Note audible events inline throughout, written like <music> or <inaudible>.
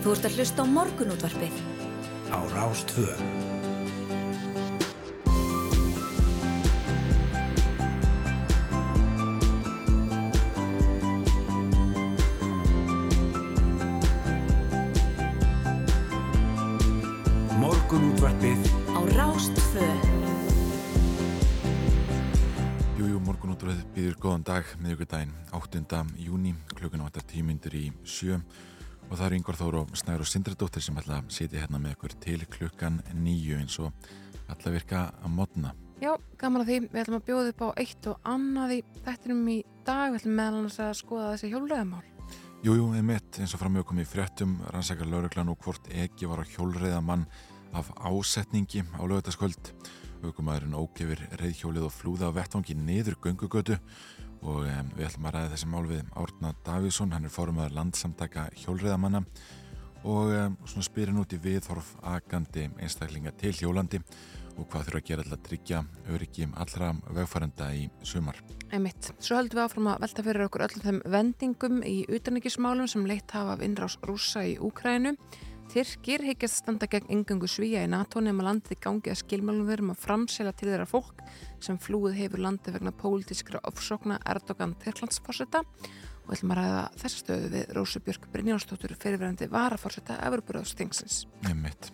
Þú ert að hlusta á morgunútvarpið. Á Rástvö. Morgunútvarpið Á Rástvö. Jújú, morgunútröð býður góðan dag miðugudaginn 8. júni vantar tímyndur í sjö og það eru yngvar þóru og snæður og sindradóttir sem ætla að sitja hérna með ykkur til klukkan nýju eins og ætla að virka að modna. Já, gaman að því. Við ætlum að bjóða upp á eitt og annað í þættinum í dag. Við ætlum meðal að skoða þessi hjólreðamál. Jújú, einmitt eins og framög komið í fréttum rannsakar lauruglan og hvort ekki var á hjólreiða mann af ásetningi á lögutaskvöld. Aukumæðurinn ógefir reyðhjólið og flúða á vettvangi niður göngugötu og um, við ætlum að ræða þessi mál við Árna Davíðsson, hann er fórumæður landsamtaka hjólreiðamanna og um, svona spyrir út í viðhorf agandi einstaklinga til hjólandi og hvað þurfa að gera til að tryggja öryggi allra vegfærenda í sumar. Einmitt. Svo höldum við áfram að velta fyrir okkur öllum þeim vendingum í utanrikismálum sem leitt hafa af innrás rúsa í Úkrænu. Tyrkir higgjast standa gegn yngangu svíja í NATO nema landið gangi að skilmálum verum að framsela til þeirra fólk sem flúið hefur landið vegna pólitískra ofsókna Erdogan Tyrklandsforsetta og ætlum að ræða þessa stöðu við Rósu Björk Brynjónsdóttur fyrirverandi varaforsetta. Einmitt.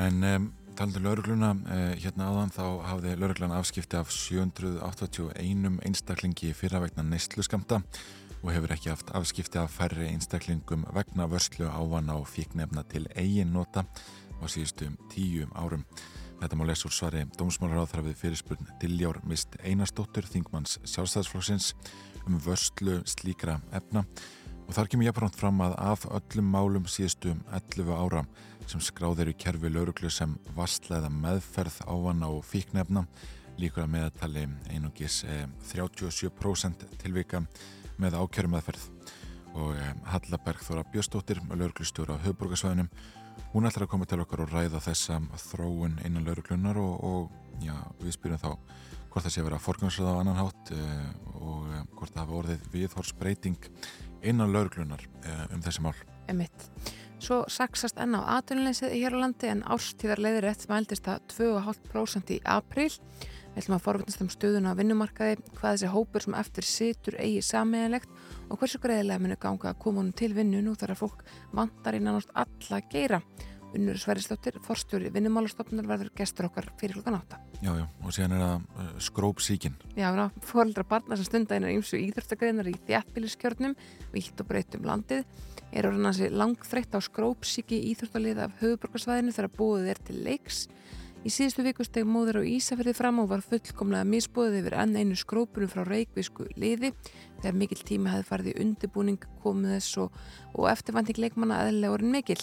En um, talandi laurugluna, uh, hérna áðan þá hafði lauruglan afskipti af 781 einstaklingi fyrra vegna neistluskamta og hefur ekki haft afskipti af færri einstaklingum vegna vörslu ávana og fíknefna til eigin nota á síðustu tíu árum. Þetta má lesa úr svari Dómsmálaráð þar við fyrirspurn Diljár Mist Einarstóttur, Þingmanns sjálfstæðsflóksins um vörslu slíkra efna og þar kemur jafnframt fram að af öllum málum síðustu 11 ára sem skráðir í kerfi lauruglu sem vastleða meðferð ávana og fíknefna líkur að meðatali einungis 37% tilvika með ákjörum meðferð. Og Hallaberg Þóra Bjöstóttir lauruglustjóra á höfburgarsvæðinum hún ætlar að koma til okkar og ræða þessa þróun innan lauruglunar og, og já, við spyrjum þá hvort það sé að vera forgansröða á annan hátt og hvort það hafa orðið viðhorsbreyting innan lauruglunar um þessi mál. Emitt. Svo saksast enn á atvinnuleysið hér á landi en ástíðar leiðir rétt mæltist það 2,5% í apríl Við ætlum að forvittnast um stöðuna á vinnumarkaði, hvað þessi hópur sem eftir situr eigi sameigilegt og hversu greiðilega munu ganga að koma honum til vinnu nú þar að fólk vantar í nánast alla geira. Unnur Sveristóttir, forstjóri vinnumálastofnar verður gestur okkar fyrir klokkan átta. Já, já, og síðan er það uh, skrópsíkin. Já, ná, fóröldra barna sem stunda einar ymsu íþróttagreinar í þjættbíliskjörnum, vilt og breytum landið, er orðin að sé langþreytt á skrópsíki íþróttalið af höfuborgarsvæðinu þegar búið er til leiks. Í síðustu viku steg móður á Ísafjörði fram og var fullkomlega misbúðið yfir enn einu skrópunum frá reikvísku liði þegar mikill tími hefði farið í undirbúning komið þess og, og eftirvanding leikmanna aðlega orðin mikill.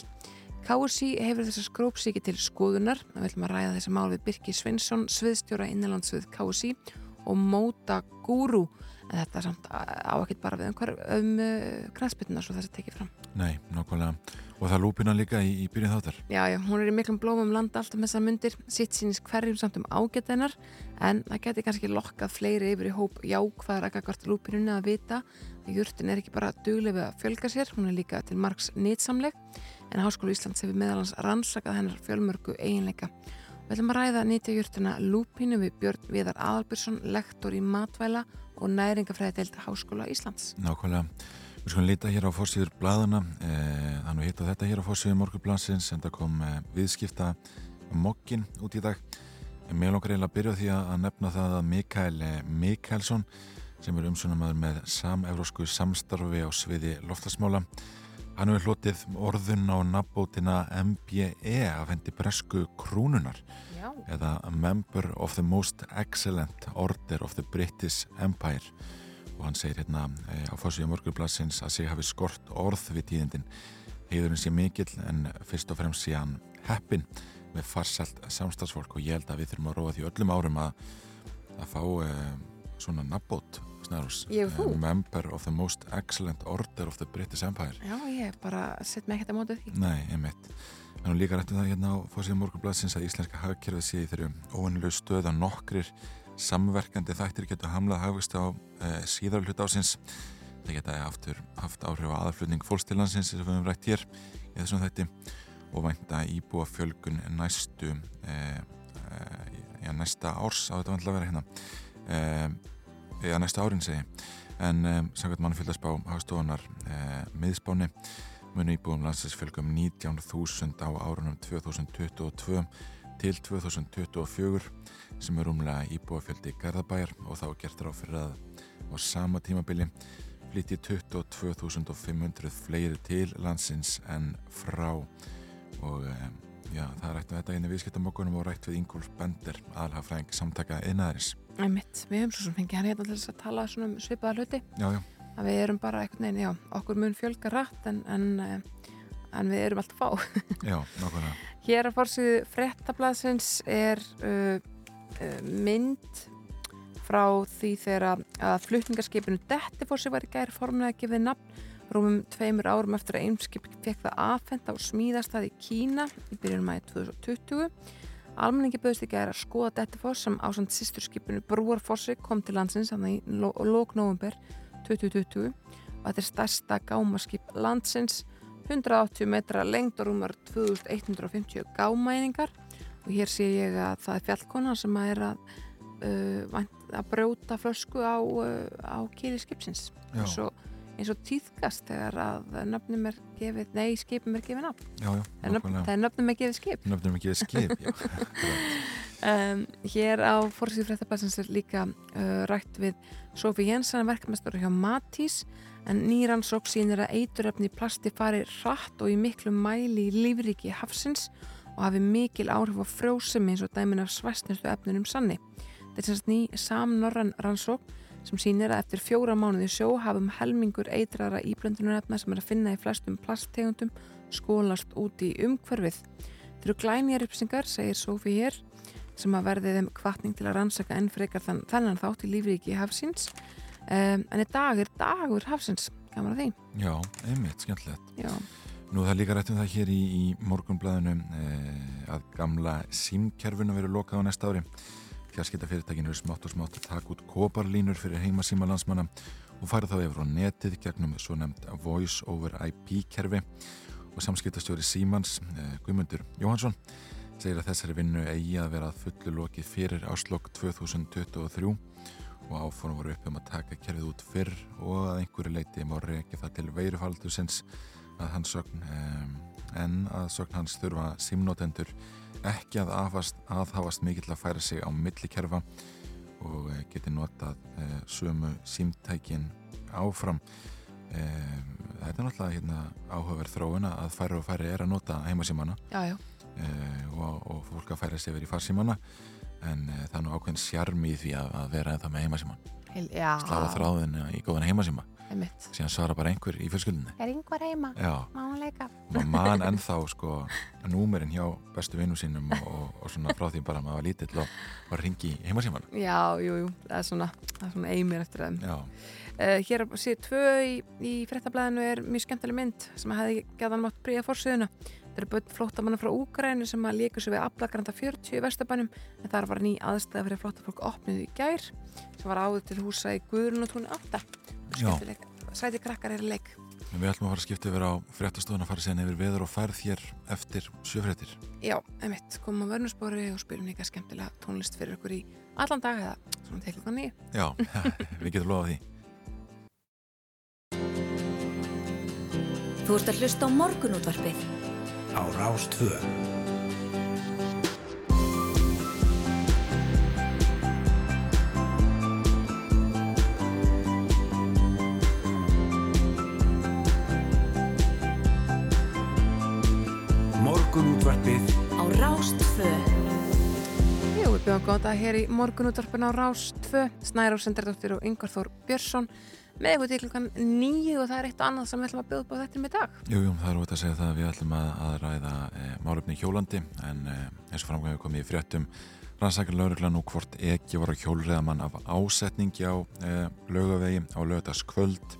KSI hefur þessa skrópsíki til skoðunar. Það viljum að ræða þessi mál við Birki Svensson, sviðstjóra innanlandsvið KSI og Móta Gúru en þetta samt á ekkert bara við einhver um uh, knæspillina svo þessi tekið fram. Nei, nákvæmlega. Og það lúpina líka í, í byrjun þáttar. Já, já, hún er í miklum blómum landa alltaf með þessa myndir, sitt sínist hverjum samt um ágætt hennar, en það geti kannski lokkað fleiri yfir í hóp jákvæðar að gagvart lúpinunni að vita að júrtin er ekki bara duglega við að fjölga sér, hún er líka til margs nýtsamleg, en Háskólu Íslands hefur meðalans rannsakað hennar fjölmörgu eiginleika. Við ætlum að ræða nýtjajúrtina lúpinu við Björn Viðar Aðalbjörnsson, lektor í matvæla og næringafræði deilt Háskóla Íslands. Nákvæmlega. Við skulum líta hér á fórsýður bladana, eh, þannig að hitta þetta hér á fórsýður morgublansins en það kom eh, viðskipta mokkin út í dag. Mér langar eiginlega að byrja því að nefna það að Mikael Mikaelsson sem er umsunamaður með samevrósku samstarfi á sviði loftasmála. Hann hefur hlotið orðun á nabótina MBE af hendi bresku krúnunar Já. eða Member of the Most Excellent Order of the British Empire. Og hann segir hérna e, á fórsvíða morgurblassins að sig hafi skort orð við tíðindin. Heiðurinn sé mikill en fyrst og fremst sé hann heppin með farsalt samstagsfólk og ég held að við þurfum að róa því öllum árum að, að fá e, svona nabbót snarús, Ég? Member of the Most Excellent Order of the British Empire Já, ég bara sett mig ekkert að móta því. Nei, einmitt. En hún líka rættum það hérna á fórsíðan morgunbladsins að íslenska hagkerfið sé í þeirru óvennilegu stöð að nokkrir samverkandi þættir getur hamlað hagvist á e, síðar hlut ásins. Það geta aftur haft áhrif á aðalflutning fólkstillansins sem við höfum rætt hér. í þessum þætti og vænta íbúa fjölgun næstu eh, eh, já, næsta árs á þetta vantilega að vera hérna eh, já, næsta árin segi en eh, samkvæmt mannfjöldaspá hagstofunar eh, miðspáni munu íbúum landsinsfjölgum 19.000 á árunum 2022 til 2024 sem er umlega íbúafjöldi Garðabæjar og þá gert ráð fyrir að á sama tímabili flytti 22.500 fleiri til landsins en frá. Og um, já, það rætt við þetta einu viðskiptamokkunum og rætt við Ingolf Bender aðalhafræðing samtaka einnaðarins Einmitt, við höfum svo sem fengið hann hérna til þess að tala svona um svipaða hluti. Já, já, að við erum bara einhvern veginn, já, okkur mun fjölga rætt en, en, eh, en við erum alltaf fá. Já, nákvæmlega. Hér að fórsíðu frettablasins er uh, uh, mynd frá því þegar að flutningarskipinu Dettifossi var í gæri formulega að gefið nafn. Rúmum tveimur árum eftir að einskip fekk það aðfenda og smíðast það í Kína í byrjunum mæði 2020 Almenningi bauðist í gæri að skoða Dettifoss sem ásand sýsturskipinu Brúarfossi kom til landsins þannig í lóknóvumber 2020 og þetta er stærsta gámaskip landsins 180 metra lengd og rúmar 2150 gámæningar. Og hér sé ég að það er fjallkona sem að er að, uh, að brjóta flösku á, uh, á kýli skipsins. Eins og, eins og tíðkast þegar að nöfnum er gefið, nei skipum er gefið nafn. Já, já, það er nöfn- það er nöfnum er gefið skip. Nöfnum ekki skip, já. <laughs> Um, hér á fórsíðu fréttabæsins er líka uh, rætt við Sofi Jensen verkefnastur hjá Matís en nýrannsók sínir að eituröfni plasti fari hratt og í miklu mæli í lífriki hafsins og hafi mikil áhrif á frjósemi eins og dæmin af svæstnustu efnunum sanni. Þetta er semst ný samnorran rannsók sem sínir að eftir fjóra mánuði sjó hafum helmingur eitrara íblöndunarefna sem er að finna í flestum plasttegundum skólast út í umhverfið. Þetta eru glænýjar uppsingar, segir Sofi hér sem að verði þeim kvartning til að rannsaka enn frekar þann, þennan þátt í lífríki hafsins. Um, en í dag er dagur hafsins, gaman að því. Já, einmitt, skemmtilegt. Já, Nú það er líka rætt um það hér í, í morgunblæðinu eh, að gamla símkerfinu verið lokað á næsta ári fjarskiptafyrirtækinu er smátt og smátt að taka út koparlínur fyrir heimasíma landsmanna og fara þá yfir á netið gegnum svo nefnd Voice over IP kerfi. Og samskiptastjóri Símans eh, Guðmundur Jóhansson segir að þessari vinnu eigi að vera að fullu lokið fyrir áslokk 2023 og áfórum voru upp um að taka kerfið út fyrr og að einhverju leiti má reykja það til veirufaldusins að hans sögn um, en að sögn hans þurfa símnótendur ekki að aðhafast, aðhafast mikill að færa sig á millikerfa og uh, geti notað uh, sömu símtækin áfram. Um, þetta er náttúrulega hérna, áhugaverð þróuna að færri og færri er að nota heimasímana. Uh, og, og fólk að færa sig yfir í farsímana. En uh, það er nú ákveðin sjarmi í því að, að vera ennþá með heimasíman Slafa þráðinu í góðan heimasíma. Síðan svara bara einhver í fjölskyldinni Er yngvar heima? já, Má hann leika? maður man ennþá sko númerinn hjá bestu vinnu sínum og, og, og svona frá því bara að maður var lítill og var að ringi í heimasíman Já, jú, jú, það er svona, það er svona eimir eftir já, uh, Hér séu tvö í, í fréttablaðinu er mjög skemmtileg mynd sem hefði gæðan mátt bríða fórsöðuna Það eru börn flóttamanna frá Úgrænu sem að líka svo við Ablagranda 40 í Vestabænum en þar var ný aðstæða fyrir flóttafólk opnuð í gær sem var áður til húsa í Guðrunatúni 8 Já. Skemmtileg. Sæti krakkar er í leik en við ætlum að fara að skipta yfir á fréttastofun að fara síðan yfir veður og færð hér eftir sjöfréttir Já, einmitt, komum á vörnusbóri og spilum líka skemmtilega tónlist fyrir okkur í allan dag eða svona til klukkan nýju. já, <laughs> við getum lofað því Þú ert að hlusta á morgunútvarpið á Rástvö. Morgunútvarpið á Rástfö. Jú, við bjóðum góða dag hér í morgunútvarpin á Rás 2, Snæra Sendardóttir og Yngvar Þór Björnsson með eitthvað til klukkan nýju og það er eitt og annað sem við ætlum að bjóða upp á þetta með dag. Jú, jú, það er út að segja það að við ætlum að, að ræða e, málefni í hjólandi en e, eins og framgæðu komið í fréttum rannsakar lauruglan nú hvort ekki var á hjólreðamann af ásetningi á e, laugavegi á lögdaskvöld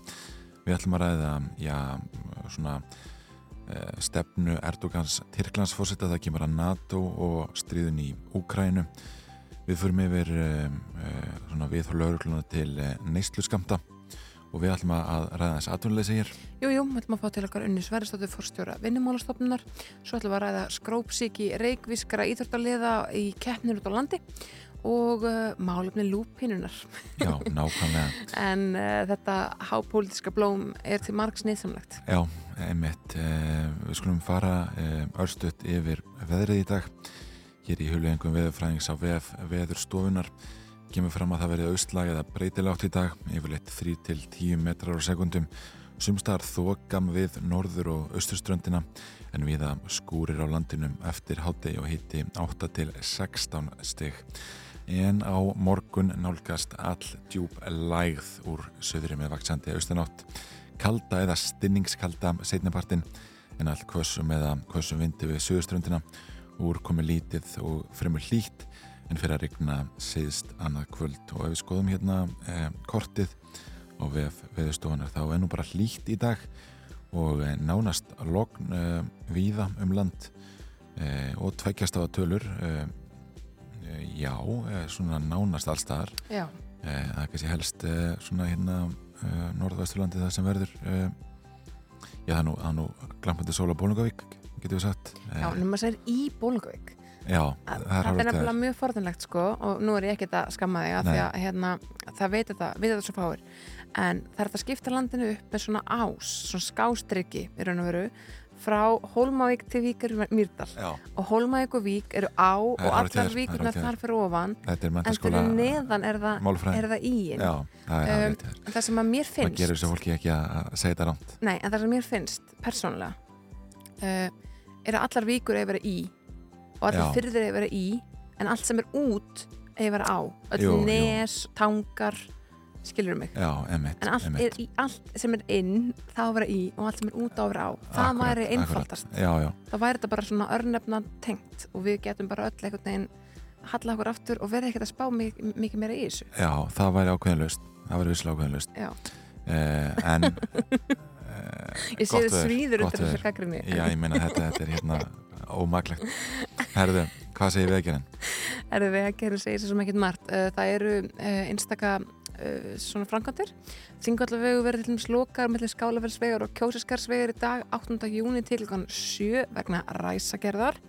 við ætlum að ræða já, svona stefnu Erdogans Tyrklandsfósita það kemur að NATO og stríðun í Úkrænu við förum yfir svona við og við ætlum að ræða þessi atvinnuleysi hér. Jú, jú, við ætlum að fá til okkar unni Sverristóttur fórstjóra vinnumálastofnunar svo ætlum við að ræða skrópsíki reikvískara íþörtaliða í keppnir út á landi og uh, málefni lúpinunar. Já, <laughs> nákvæmlega. en uh, þetta hápolítiska blóm er til margs nýðsamlegt. Já, einmitt. Uh, við skulum fara örstuðt yfir veðrið í dag. Hér í hulengum veðurfræðings á veð, veðurstofunar kemur fram að það verið austlag eða breytilátt í dag, yfirleitt 3-10 metrar á sekundum. Sumstar þokam við norður og austurströndina en viða skúrir á landinum eftir hátegi og hitti 8-16 stygg. En á morgun nálgast all djúb lægð úr söðri með vaksandi austanátt. Kalda eða stinningskalda setnapartin en all kvössum eða kvössum vindi við söðuströndina úr komi lítið og fremur hlýtt en fyrir að regna síðst annað kvöld. Og ef við skoðum hérna eh, kortið og við veðustofunar þá er nú bara hlýtt í dag. Og eh, nánast logn eh, víða um land. Eh, og tveggjast á að tölur eh, eh, já, svona nánast allstaðar það er kannski helst svona hérna norðvesturlandi það sem verður já það er nú, nú glampandi sól á Bólungavík getur við sagt. Já, en maður segir í Bólungavík Já, það er nefnilega mjög forðanlegt sko og nú er ég ekkert að skamma þig að því að hérna, það veit þetta, veit þetta svo fáir. En það er að skipta landinu upp með svona ás, svona skástryggi í raun og veru frá Hólmavík til Vík er Mýrdal. Já. og Hólmavík og Vík eru á og allar víkurnar þar fyrir ofan. En fyrir neðan er það, er það íin. Já, það er um, en það sem að mér finnst það gerur þessu fólki ekki að segja þetta ránt Nei, en það sem mér finnst, persónulega uh, er að allar víkur að vera í og allir fyrðir að vera í en allt sem er út að vera á. Öll nes, tangar skilur mig? Já, emitt, en allt, er, allt sem er inn þá vera í og allt sem er út á vera á. Það akkurat, væri einfaldast. Já, já. þá væri þetta bara svona örnefna tengt og við getum bara öll einhvern veginn halla okkur aftur og verða ekkert að spá mikið, mikið meira í þessu. Já, það væri ákveðinlust það væri visslega ákveðinlust eh, en eh, <laughs> Ég sé þið svíður undir þessu kakrinni Já, ég meina þetta, þetta er hérna ómaglegt. Herðu, hvað segir vegagerinn? Herðu, vegagerinn segir sem ekkit margt. Eh, það eru eh, einstaka eh, svona frangandir. Þingvallavegu verður til dæmis lokar mellir skálaferðsvegar og kjósiskarsvegar í dag 8. júni til 7 vegna ræsagerðar.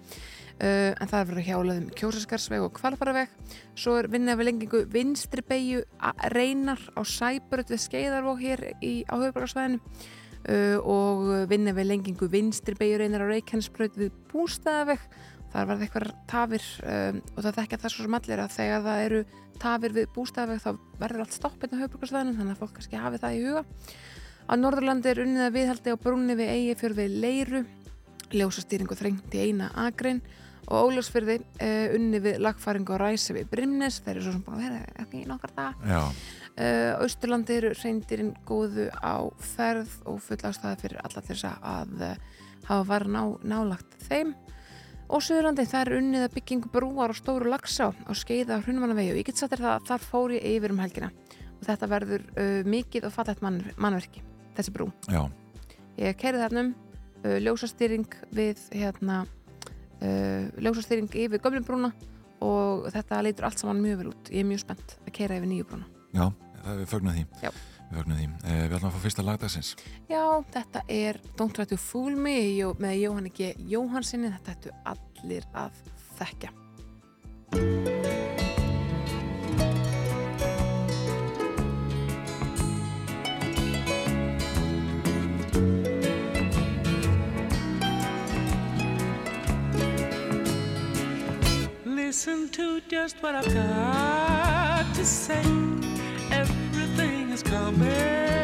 Uh, en það er verið hjálaðum kjósaskarsveg og kvalfaraveg svo er vinnað við lengingu vinstri beigju reynar á sæbröð við skeiðarvók hér í, á höfuborgarsvæðinu uh, og vinna við lengingu vinstri beigur einar á Reykjanesbröð við bústæðaveg þar var það eitthvað tafir um, og það þekkja það svo sem allir að þegar það eru tafir við bústæðaveg þá verður allt stoppið á höfbrukarsvæðinu þannig að fólk kannski hafi það í huga. Á Norðurlandi er unnið að viðhaldi á brúnni við eigi fjörð við leiru. Ljósastýringu þrengt í eina agrein og Óljósfyrði uh, unni við lagfæringu og ræsi við Brimnes. Þeir eru svo sem búin að vera ekki nokkar dag Uh, Austurlandi eru reyndirinn góðu á ferð og full ástæði fyrir alla þess að uh, hafa varð ná, nálagt þeim. Og Suðurlandi er unnið að byggingu brúar og stóru lagsa á skeiða hrunumannavegi og ég get satt þér það að þar fór ég yfir um helgina. Og þetta verður uh, mikið og fallet mann, mannverki þessi brú. Já. ég kerði þarnum ljósastýring við hérna ljósastýring yfir gömlumbrúna og þetta leitur allt saman mjög vel út. Ég er mjög spennt að kera yfir nýju brúna. Já við fögnum því. Já. Við fögnum því. Eh, við ætlum að fá fyrsta lagdagsins. Já, þetta er Don't Try to Fool Me með Jóhann ekki Jóhannsinni. Þetta ættu allir að þekkja. Listen to just what I've got to say Everything is coming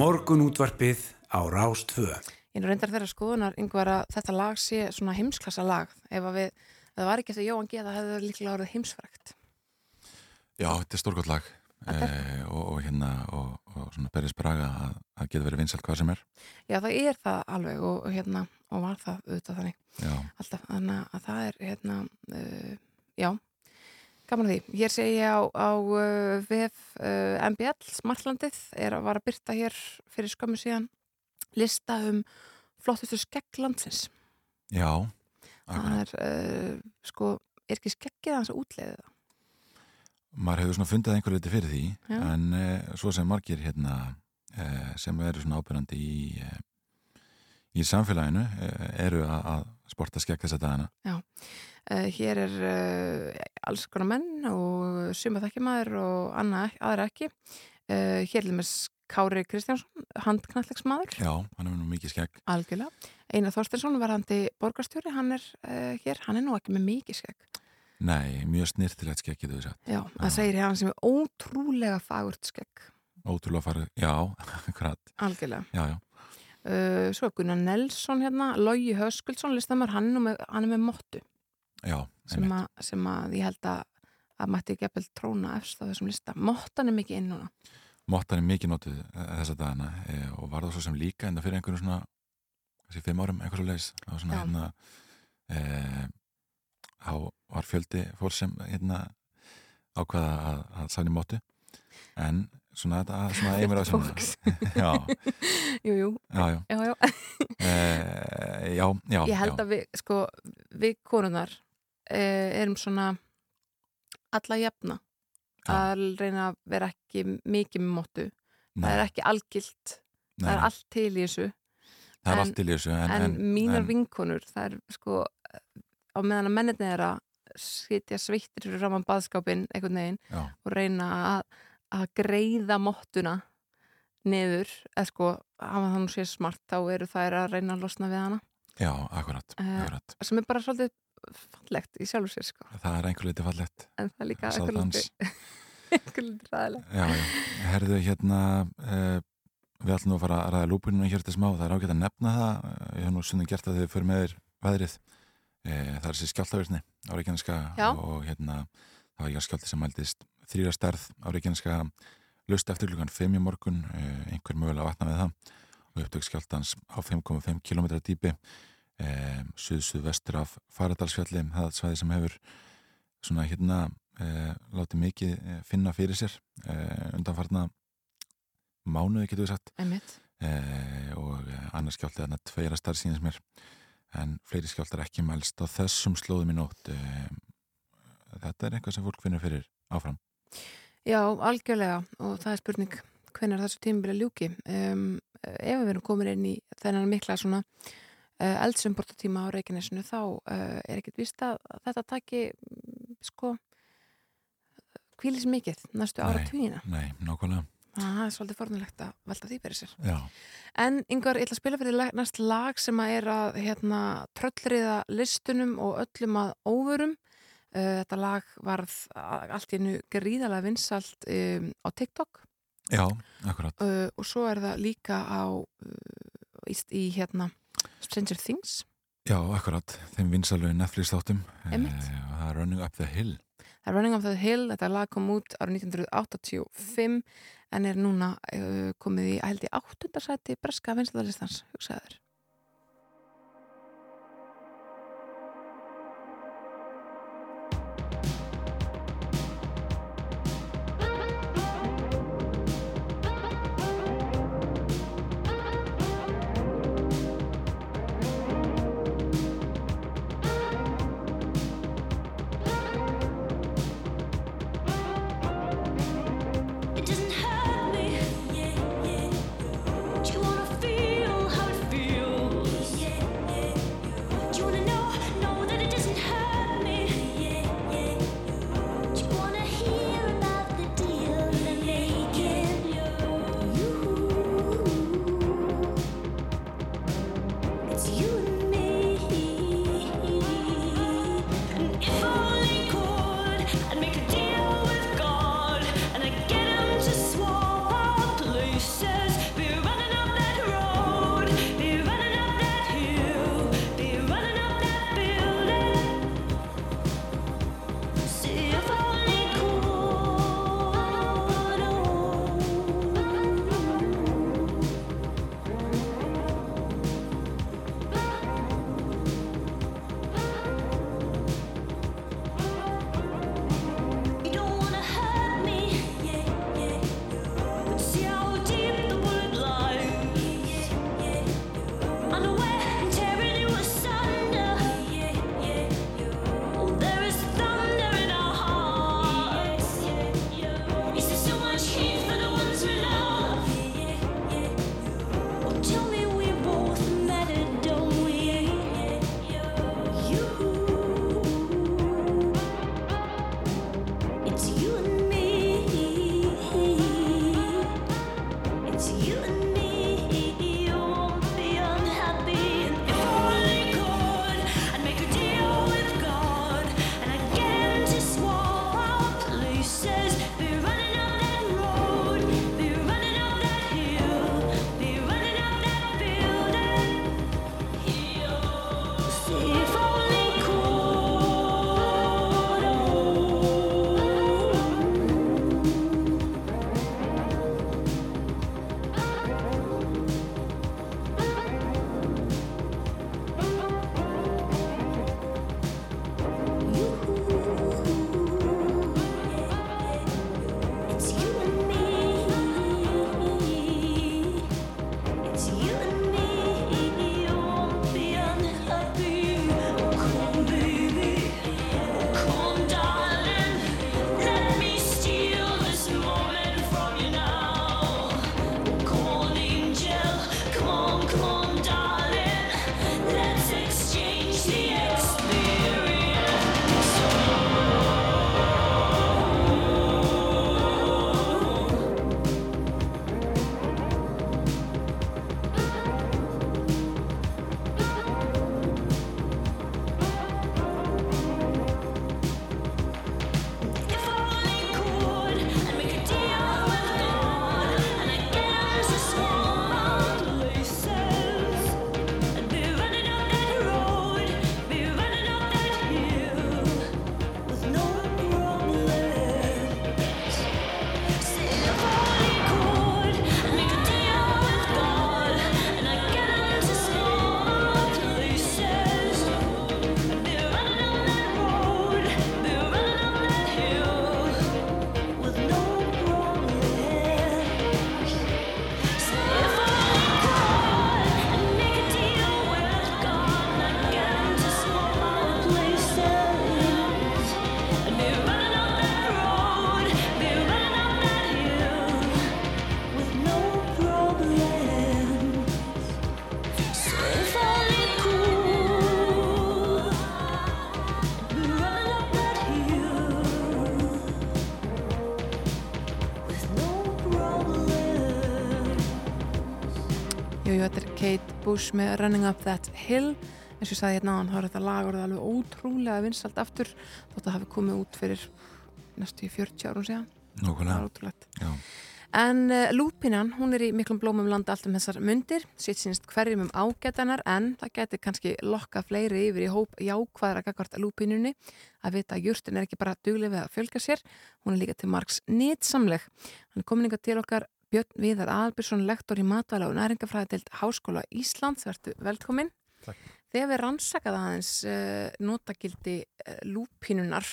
Morgun útvarpið á Rástvö. Ég er reyndar þeirra skoðunar yngvar að þetta lag sé svona heimsklassa lag. Ef að við, ef það var ekki eftir Jóhann G það hefði líklega orðið heimsfrækt Já, þetta er stórgótt lag. Eh, og, og hérna og, og svona Beris Braga að, að geta verið vinsalt hvað sem er. Já, það er það alveg og, og hérna og var það auðvitað þannig. Já, alltaf, þannig að það er hérna, uh, já gaman því. Hér segi ég á, á uh, VF uh, MBL Smartlandið er að var að byrta hér fyrir skömmu síðan lista um flottustu skegglandsins já það akkurat. er, uh, sko, er ekki skeggið hans að útleiða það Maður hefur svona fundið einhver liti fyrir því Já. en eh, svo sem margir hérna eh, sem eru svona ábyrjandi í eh, í samfélaginu eh, eru að, að sporta skegg þessa dagana. Uh, hér er uh, alls konar menn og suma þekkjamaður og anna, aðra ekki. Uh, hér er með Kári Kristjánsson, handknallegsmaður, Já, hann hefur nú mikið skegg. Algjörlega. Einar Þorsteinsson var handi borgarstjóri, hann er hér, hann er nú ekki með mikið skegg. Nei, mjög snirtilegt skegg getur við sagt. Já, það segir hann sem er ótrúlega fagurt skegg, Ótrúlega farið, já, <laughs> akkurat. Algjörlega. Já, já, Uh, svo er Gunnar Nelson hérna, Lógi Höskuldsson, listamar, hann, hann er með mottu já sem, að- sem að ég held að að mætti ekki að tróna á þessum lista. Mottan er mikið inn núna. Mottan er mikið notuð eh, þessa dagana eh, og var það svo sem líka enda fyrir einhverjum svona þessi fimm árum, einhversu leis það var svona hérna eh, þá var fjöldi fólk sem hérna ákvaða að, að sæni mótu en svona þetta svona einmur á sem Fólks. <laughs> já, Jú, jú, já, já, já, já. eh, já, já Ég held já. að við, sko, við konunar eh, erum svona alla jafna Já. að reyna að vera ekki mikið með móttu. Það er Nei, ekki algilt, nei, það er allt til í þessu. það er en- allt til í þessu en, En, mínar vinkonur, það er sko, á meðan að menninni er að sitja sveittir fyrir framann baðskápin einhvern veginn já, og reyna að, að greiða móttuna niður, eða sko, hafa það nú sér smart, þá eru þær að reyna að losna við hana. já, akkurat, Eh, akkurat. sem er bara svolítið fallegt í sjálfur sér sko. Það er einhver liti fallegt. En það er líka Sáðdans. <laughs> einhver lítið ræðilega Já, já, herðu hérna uh, við ætlum að fara að ræða lúpuninu hér til smá, það er ágætt að nefna það. Eh, ég hef nú stundum gert þegar við fyrir með þér veðrið. Uh, það er þessi skjáltavirtni á Reykjaneska og hérna það var ekki að skjálti sem mældist þrýra stærð á Reykjaneska lust eftir klukkan 5 í morgun uh, einhver mögulega vatna við það. Og upptök skjáltans á 5,5 km dýpi uh, suð-suð-vestur af Faradalsfjalli það svæði sem hefur svona hérna uh, látið mikið eh, finna fyrir sér uh, undanfarna mánuði getur við sagt. Uh, og annars skjáltið þarna tveira starf síðans mér. En fleiri skjáltar ekki mælst á þessum slóðum í nótt þetta er eitthvað sem fólk finnur fyrir áfram já, algjörlega og það er spurning hvernig þessu tímabili ljúki. Um, ef við erum komin inn í þennan mikla svona uh, eldsumbortatíma á Reykjanesinu þá uh, er ekkert víst að þetta taki sko kvílis mikið næstu ára tvíina Nei, nákvæmlega. Það er svolítið fornulegt að velta því fyrir sér. Já, En yngvar, ég ætla að spila fyrir næst lag sem að er að hérna, tröllriða listunum og öllum að óvörum. Uh, þetta lag varð allt í hennu gríðalega vinsalt um, á TikTok já, akkurat uh, og svo er það líka á uh, í, í hérna Stranger Things. Já, akkurat, þeim vinsalögu Netflix þáttum eh, Einmitt. og það er Running Up the Hill Það er Running of the Hill, þetta lag kom út árið 1985 en er núna uh, komið í held í áttundarsæti breska vinstaldalistans, hugsaður. Kate Bush með Running Up That Hill. Eins og ég sagði hérna á hann, þá er þetta lag orðið alveg ótrúlega vinsalt aftur þótt að hafi komið út fyrir næstu í 40 árum síðan. Það er já. En uh, lúpinan, hún er í miklum blómum landa allt um þessar myndir, sitt sínst hverjum um ágætanar en það geti kannski lokka fleiri yfir í hóp jákvæðra gagvart lúpinunni að vita að júrtin er ekki bara dugleg við að fjölga sér, hún er líka til margs nýtsamleg. Hann er komin ykkar til okkar Björn Viðar Albjörnsson, lektor í matvæla og næringafræðatild Háskóla Íslands, verður velkomin. Takk. Þegar við rannsakað aðeins uh, notagildi uh, lúpinunar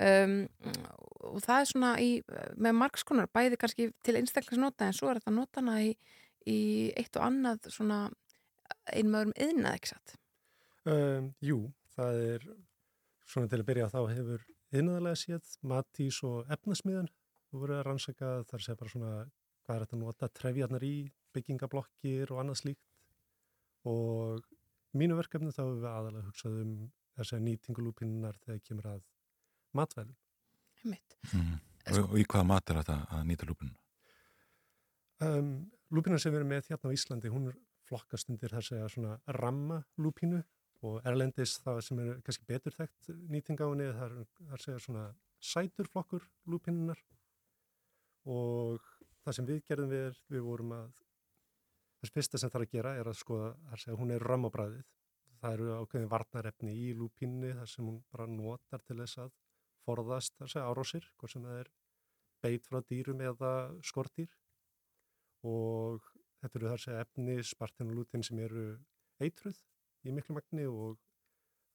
um, og það er svona í, með margskonar, bæði kannski til einstaklingsnota en svo er þetta notana í, í eitt og annað svona einum öðrum yðnað, ekki satt? Um, jú, það er svona til að byrja þá hefur innæðlega séð matís og efnasmiðan þú voru að rannsaka þar sé bara svona hvað er þetta að nota trefjarnar í byggingablokkir og annað slíkt og mínu verkefni þá hefur við aðalega hugsað um þess að nýtingulúpinnar þegar kemur að matvælum. Einmitt. Mm. Og, og í hvaða mat er þetta að nýta lúpinu? Um, lúpina sem við erum með hérna á Íslandi, hún er flokkast undir þess að svona ramma lúpínu og erlendis það sem er kannski betur þekkt nýting á henni, það er, það er segja svona sætur flokkur lúpínunar og það sem við gerðum við er, við vorum að þess fyrsta sem það er að gera er að skoða, það er segja, hún er rammabræðið það eru ákveðin varnarefni í lúpínu þar sem hún bara notar til þess að forðast þess að árósir, hvort sem það er beit frá dýrum eða skortýr og þetta eru þar segja efni, spartin og lútin sem eru eitruð í miklu magni og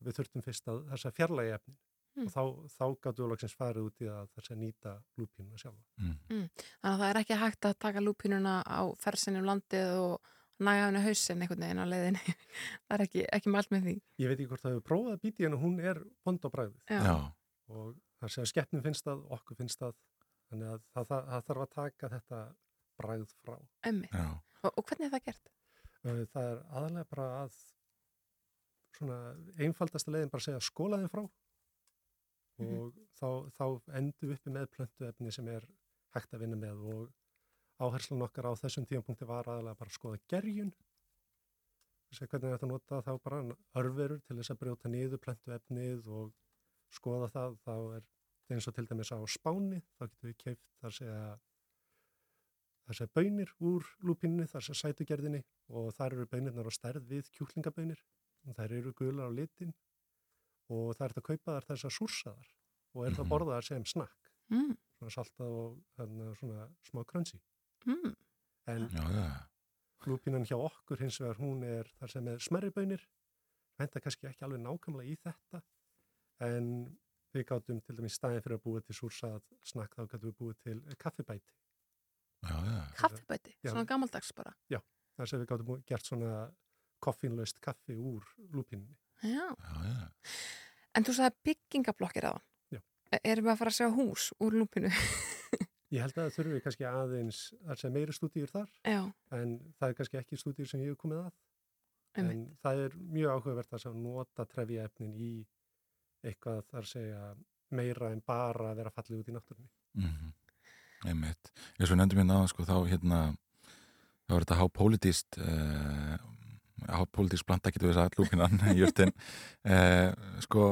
við þurftum fyrst að þess að fjarlægi efnin Mm. og þá, þá gáttu ólagsins farið út í að þess að nýta lúpínuna sjálfa. Mm. Þannig að það er ekki hægt að taka lúpinuna á fersinni um landið og næja henni hausin einhvern veginn á leiðinni. <laughs> það er ekki, ekki mælt með því. Ég veit ekki hvort það hefur prófað að býti en hún er vond á bræðið og það sé að skeppnum finnst það, okkur finnst það þannig að það, það, það þarf að taka þetta bræð frá. Emmi. já, Og, og hvernig er það gert? Það er aðalega bara að svona einfaldasta leiðin bara segja skólaðin frá og þá, þá endum við uppi með plöntuefni sem er hægt að vinna með og áherslan okkar á þessum tímapunkti var aðalega bara að skoða gerjun. Þess að hvernig þetta nota þá bara örverur til þess að brjóta niður plöntuefnið og skoða það þá er eins og til dæmis á spáni þá getum við keift þar segja þar segja bönir úr lúpinni þar segja sætugerðinni og þar eru bönirnar á stærð við kjúklingabönir. Þær eru gular á litin og það er þetta að kaupa þar þess að súrsa þar og er það Mhm. borðaðar sem snakk Mm. svona saltað og þannig, svona smá krönsi Mm. en já, já, lúpinan hjá okkur hins vegar hún er þar sem er smerri bönir henda kannski ekki alveg nákvæmlega í þetta en við gátum til dæmis í staðin fyrir að búa til súrsað snakk þá gátum við búið til kaffibæti já, já, Kaffibæti, Já. svona gamaldags bara. þar sem við búið- gert svona koffínlaust kaffi úr lúpinni Já. já, já. En þú sagði byggingablokkir hann. Já. Erum við að fara að sjá hús úr lúpinu? <laughs> Ég held að það þurfi kannski aðeins þar sem meiri stúdíur þar Já, en það er kannski ekki stúdíur sem ég hef komið að einmitt. en það er mjög áhugavert að nota trefja efnin í eitthvað þar segja meira en bara að vera fallið út í náttúrunni. Mm Einmitt. Ég svo nefndum hérna á, sko, þá hérna, þá er þetta hápolítist, uh, hápolítist planta getur við þess að lúpinan, <laughs> jörtin, uh, sko,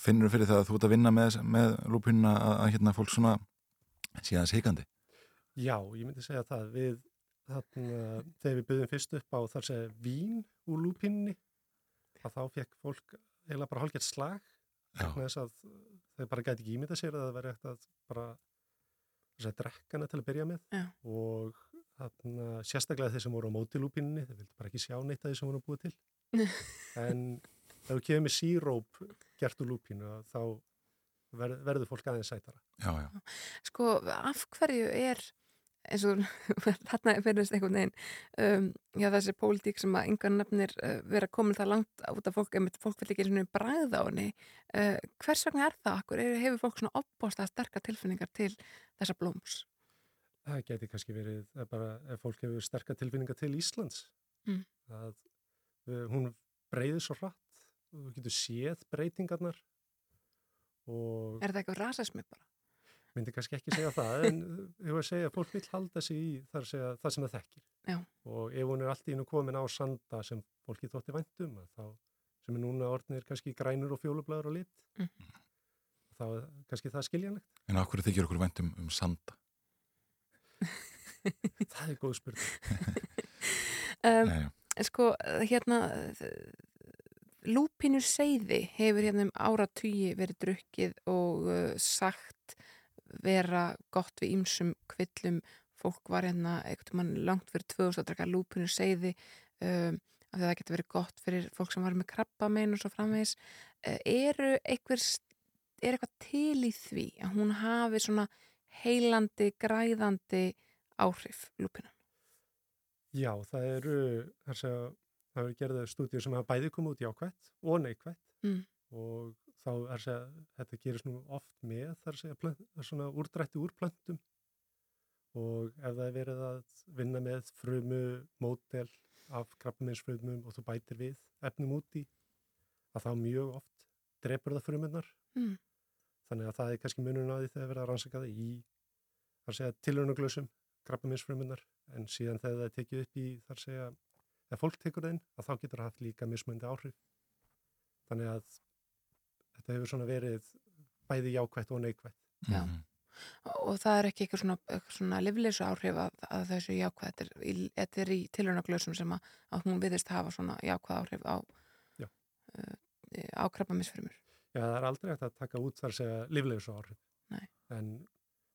finnur fyrir það að þú ert að vinna með, með lúpinna að, að hérna fólk svona síðan sikandi? Já, ég myndi segja það við þarna, þegar við byggðum fyrst upp á þar segja vín úr lúpinni að þá fekk fólk eiginlega bara hálfgett slag þau bara gæti ekki ímynda sér að það veri eftir að bara þess að drekka hana til að byrja með Já. og þarna, sérstaklega þeir sem voru á móti lúpinni þeir vildi bara ekki sjá neitt að þeir sem voru búið til <laughs> en ef þú kemur með síróp gert úr lúpinu þá ver, verður fólk aðeins sætara já, já, Sko, af hverju er eins og <laughs> þarna finnist einhvern veginn um, já, þessi pólitík sem að yngan nefnir uh, vera komin það langt út af fólk, einmitt fólk vil ekki einu sinni bræða á henni uh, hvers vegna er það okkur? Er, hefur fólk svona opbóðslega sterkar tilfinningar til þessa blóms? Það geti kannski verið er bara ef fólk hefur sterkar tilfinninga til Íslands Mm. að uh, hún breyður svo hratt og þú getur séð breytingarnar og Er það eitthvað rasismi bara? myndi kannski ekki segja það, en <laughs> ég var að segja að fólk vil halda sig í þar að segja það sem það þekkir. Já. Og ef hún er allt í hennu komin á sanda sem fólki þótti væntum, að þá sem er núna orðnir kannski grænur og fjólublaður og lit, Mhm. þá er kannski það skiljanlegt. En á hverju þykir okkur vendum um sanda? <laughs> Það er góð spurning. <laughs> Um, Nei, sko, hérna lúpinur seiði hefur hérna um áratugi verið drukkið og uh, sagt vera gott við ýmsum kvillum. Fólk var hérna langt fyrir 2000 að draka lúpinur seiði um, af því að það getur verið gott fyrir fólk sem var með krabba megin og svo framvegis. Uh, eru einhver er eitthvað til í því að hún hafi svona heilandi, græðandi áhrif lúpina Já, það eru, þar að það eru gerðið stúdíu sem hafa bæði komið út jákvætt og neikvætt Mm. og þá er að segja, þetta gerist nú oft með þar að segja, svona úrdrætti úr plöntum og ef það er verið að vinna með frumu, mótel af krabbaminsfrumum og þú bætir við efnum úti að þá mjög oft drepur það frumunar Mm. Þannig að það er kannski munun á því þegar verið að rannsaka það í þar að segja tilhörnuglösum krabbaminsfrumunar en síðan þegar það er tekið upp í þar að segja ef fólk tekur það inn að þá getur það haft líka mismöndi áhrif þannig að þetta hefur svona verið bæði jákvætt og neikvætt Já. Mhm. og það er ekki eitthvað svona, eitthvað svona lifleysu áhrif að, að þessu jákvæð þetta er í, er tilhörnaglösum sem að, að hún viðist hafa svona jákvæð áhrif á Já. uh, á krabbamisfrumur Já, það er aldrei hægt að taka út þar segja líflegus áhrif Nei. en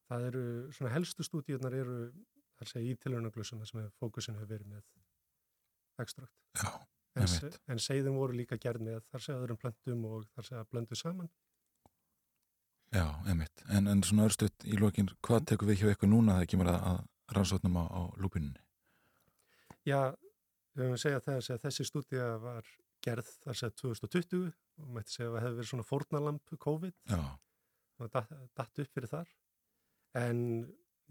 það eru svona helstu stúdíunar eru þar að segja í tilhörnuglösum þar sem fókusin hefur verið með ekstrakt Já, en, Einmitt. se- en seiðum voru líka gerð með þar segja öðrum plöntum og þar segja blöndu saman já, emitt. En, en svona örstuðt í lokin, hvað tekur við hjá ykkur núna þegar kemur að, að rannsóknum á, á lúpinunni? Já, við höfum að segja það að segja, þessi stúdía var gerð þar segja 2020 og mætti segja að það hefði verið svona fórnalamp COVID. Já, og datt, datt upp fyrir þar. En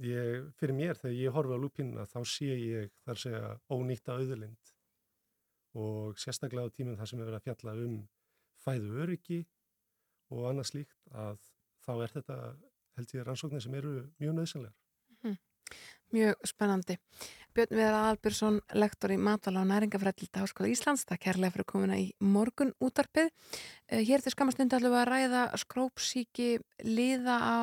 ég, fyrir mér þegar ég horfi á lúpínuna þá sé ég þar segja ónýtta auðlind. Og sérstaklega á tímum þar sem er verið að fjalla um fæðu öryggi og annað slíkt að þá er þetta held ég rannsóknir sem eru mjög nöðsynlegar. Mjög spennandi. Björn Viðar Albjörnsson, lektor í matala og næringafrættildi Háskóla Íslands, það kærlega fyrir komuna í morgun útarpið. Hér til skammastundu ætlum við að ræða skrópsíki liða á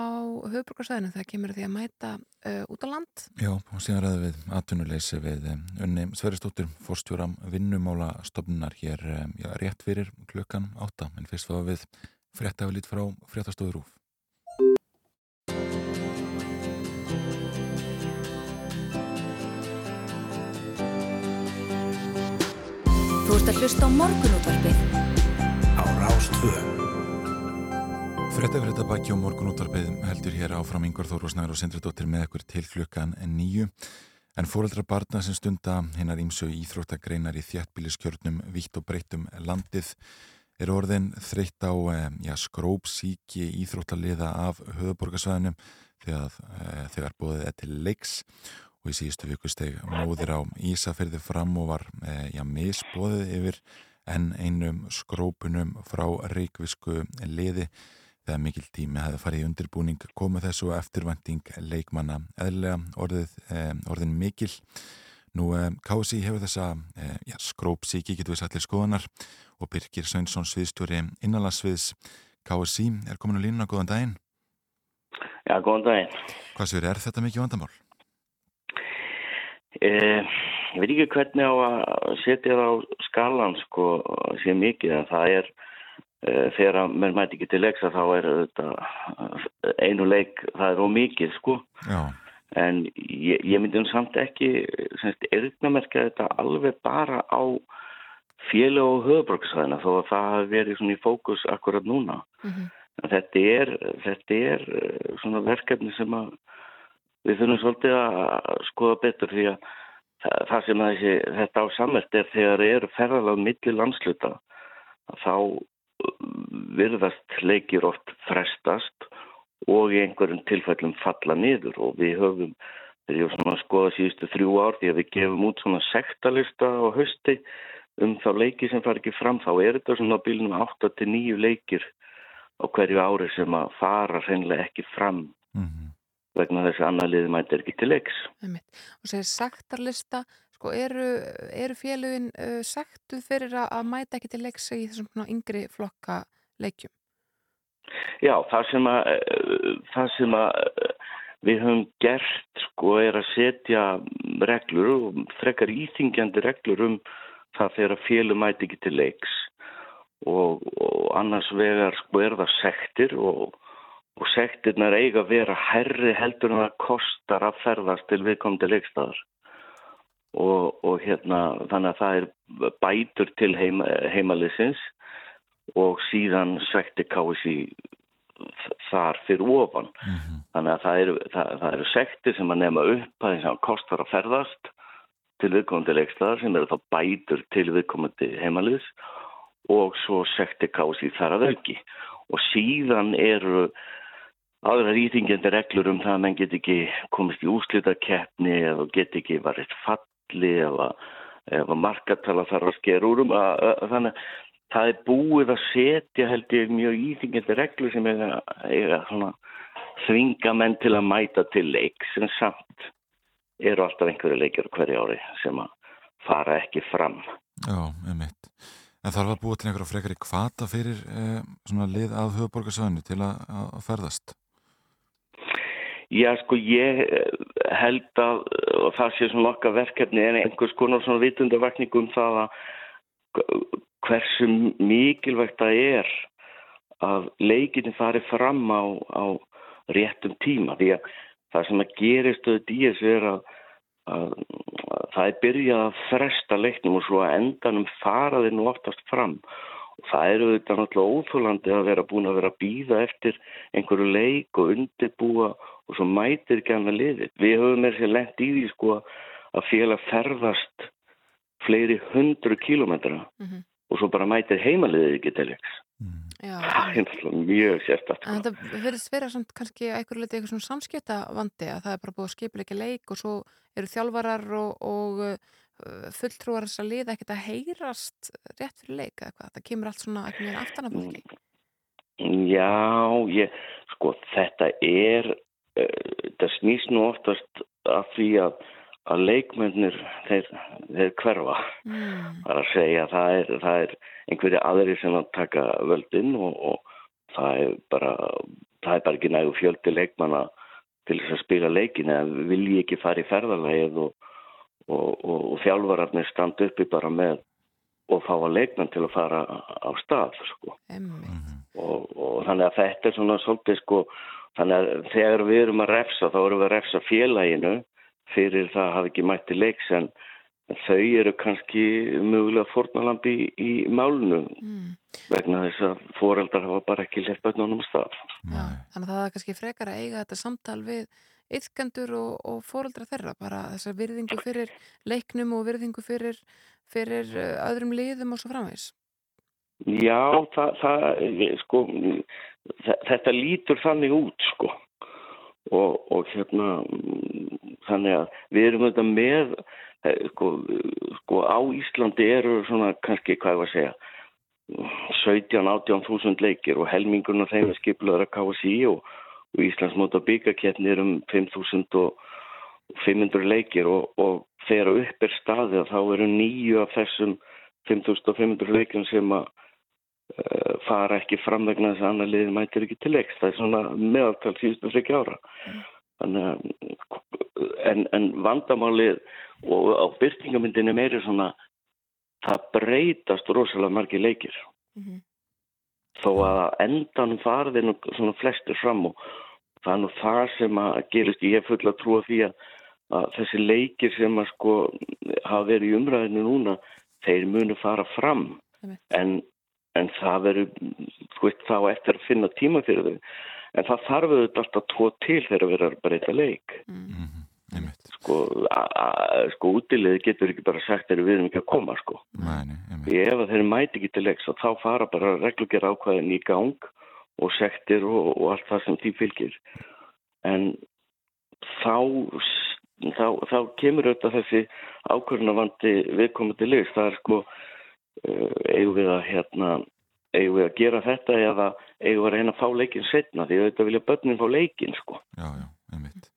höfbrukarsvæðinu þegar kemur því að mæta uh, út á land. já, og síðan ræðum við atvinnuleysi við um, unni Sveristóttir, fórstjóram vinnumála stofnunar hér já, rétt fyrir klukkan átta, en fyrst fáum við fréttaflít frá fréttastóður ert að hlusta á morgunútvarpið á Rástvö. Fréttafrétta baki og morgun útvarpið heldur hér áfram Ingvar Þórvarsnæður og Sindradóttir með ekkur til klukkan nýju. En fóreldra barna sem stunda hinnar ímsu íþróttagreinar í þjættbíliskjörnum vítt og breyttum landið er orðin þreytt á eh, já, skrópsíki íþróttaliða af höfuborgarsvæðinu þegar, eh, þegar bóðið er til leiks og í síðustu viku steg móðir á Ísafyrði fram og var eh, já, misbóðið yfir en einum skrópunum frá reikvisku liði þegar mikil tími hefði farið í undirbúning komið þessu eftirvænting leikmanna eðlilega orðið, eh, orðin mikil. Nú eh, KSI hefur þessa já, skrópsíki, getur við sætlir skoðanar og Birgir Sveinsson sviðstjóri innalagsviðs KSI er komin á línuna, góðan daginn. Já, góðan daginn. Hvað sér, er þetta mikið vandamál? Eh, ég veit ekki hvernig á að setja það á skalan sko, sé mikið en það er eh, þegar að menn mæti ekki til leiksa þá er þetta eh, einu leik, það er ómikið sko. Já, en ég, ég myndi nú samt ekki semst, erðnamerkja þetta alveg bara á félag og höfuborgsvæðina þó að það hafi verið svona í fókus akkurat núna. Mm En þetta er, þetta er eh, svona verkefni sem að við þurfum svolítið að skoða betur því að það, sem þessi, þetta á sammert er þegar eru ferðalega milli landsluta þá uh, virðast leikir oft frestast og í einhverjum tilfellum falla niður og við höfum var svona að skoða síðustu þrjú ár því að við gefum út svona sektalista á hösti um þá leiki sem far ekki fram þá er þetta svona bílunum 8-9 leikir á hverju ári sem að fara hreinlega ekki fram Mhm. Vegna þess að annar liði mætir ekki til leiks. Og segir sektarlista, sko, eru, eru félugin uh, sektuð fyrir að, mæta ekki til leiks í þessum svona yngri flokka leikjum? Já, það sem að, eh, það sem að eh, við höfum gert sko er að setja reglur og frekar íþingjandi reglur um það þegar félug mæti ekki til leiks og, og annars vegar sko er það sektir og, og sektirnar eiga að vera herri heldur en það kostar að ferðast til viðkomandi leikstæðar og, og hérna þannig að það er bætur til heima, heimalisins og síðan sekti KSI þar fyrir ofan. Mhm. Þannig að það eru, það, það eru sektir sem að nefna upp að þess að kostar að ferðast til viðkomandi leikstæðar sem eru þá bætur til viðkomandi heimaliðs og svo sekti KSI þar að auki. Og síðan eru aðra rýtingjandi reglur um það að menn get ekki komist í úslitakeppni eða get ekki varist falli eða, eða markartala þarf að skera úr um að, að, þannig að það er búið að setja held ég mjög íþingjandi reglur sem eiga svona þvinga menn til að mæta til leik sem samt eru alltaf einhverju leikir hverju ári sem að fara ekki fram. Já, einmitt. En þarf að búa til einhverja frekar í kvata fyrir eh, lið að höfuborgarsöðinu til að, að ferðast? Já, sko, ég eh, held að og það sé svona okkar verkefni en einhvers konar svona vitundavakning um það að hversu mikilvægt það er að leikinni fari fram á, á réttum tíma því að það sem að gerist auðvitað í þessu er að, að, að það er byrjað að fresta leiknum og svo að endanum faraði nú oftast fram. og það eru auðvitað náttúrulega óþólandi að vera búin að vera að býða eftir einhverju leik og undirbúa og svo mætir ekki annað liðið. Við höfum með sér lent í því sko að félag ferðast fleiri hundru kílometra Mhm. og svo bara mætir heimaliðið ekki til leiks. Mm. Það er náttúrulega mjög sérstætt. En þetta verðist vera samt kannski að einhverju leiti eitthvað svona samskipta vandi að það er bara búið að skipilegja leik og svo eru þjálfarar og, og fulltrúar þess að liða ekkert að heyrast rétt fyrir leik eða eitthvað. Það kemur allt svona ekki með aftanafólki. Já, ég, sko, þetta er, uh, þetta snýst nú oftast af því að, að leikmennir, þeir, þeir hverfa. Mm. Að segja að það er, það er einhverju aðri sem að taka völdin og, og það er bara, það er bara ekki nægu fjöldi leikmanna til þess að spila leikin eða vilji ekki fara í ferðarlegið og, og, og, og þjálfararnir standa uppi bara með og fá að leikmenn til að fara á stað, sko Emmi. og, og þannig að þetta er svona svolítið sko, þannig að þegar við erum að refsa þá erum við að refsa félaginu fyrir það að hafa ekki mætti leiks en þau eru kannski mögulega fórnalambi í, í málunu Mm. vegna þess að foreldrar hafa bara ekki lett bönnunum stað. Já, þannig að það er kannski frekar að eiga þetta samtal við yðkendur og, og fóreldra þeirra, bara þessar virðingu fyrir leiknum og virðingu fyrir, fyrir uh, öðrum liðum og svo framvegs. Já, það, það sko, þe- þetta lítur þannig út sko og, og hérna þannig að við erum þetta með eh, sko, sko á Íslandi eru svona kannski hvað ég var að segja 17-18 þúsund leikir og helmingun af þeim er skiplaður að KSI og, og Íslands móta byggaketnir um 5.500 leikir og, og þegar upp er staðið þá eru nýju af þessum 5.500 leikum sem að uh, fara ekki fram vegna þess að annar liðin mætir ekki til leiks. Það er svona meðaltal síðustu frikki ára. Að en, en vandamálið og á byrtingamyndinni meiri svona það breytast rosalega margir leikir Mhm. Þó að endan farði nú svona flestir fram og það er nú það sem að gerist ég er full að trúa því að, að þessi leikir sem að sko hafa verið í umræðinu núna þeir munu fara fram en, en það verður sko þá eftir að finna tíma fyrir þau en það þarf auðvitað alltaf tvo til þegar að vera að breyta leik Mm. Mhm. Einmitt. Sko, sko útilegði getur ekki bara sagt þegar við erum ekki að koma sko Nei, nei. Ef að þeir mæti ekki til leiks og þá fara bara reglugjör ákvæðin í gang og sektir og, og allt það sem því fylgir. En þá, þá, þá kemur auðvitað þessi ákvörðunavandi viðkomandi leiks. Það er sko, uh, eigum við að hérna, eigum við að gera þetta eða eigum við að reyna að fá leikin setna því auðvitað vilja börnin fá leikin sko. Já, já, einmitt.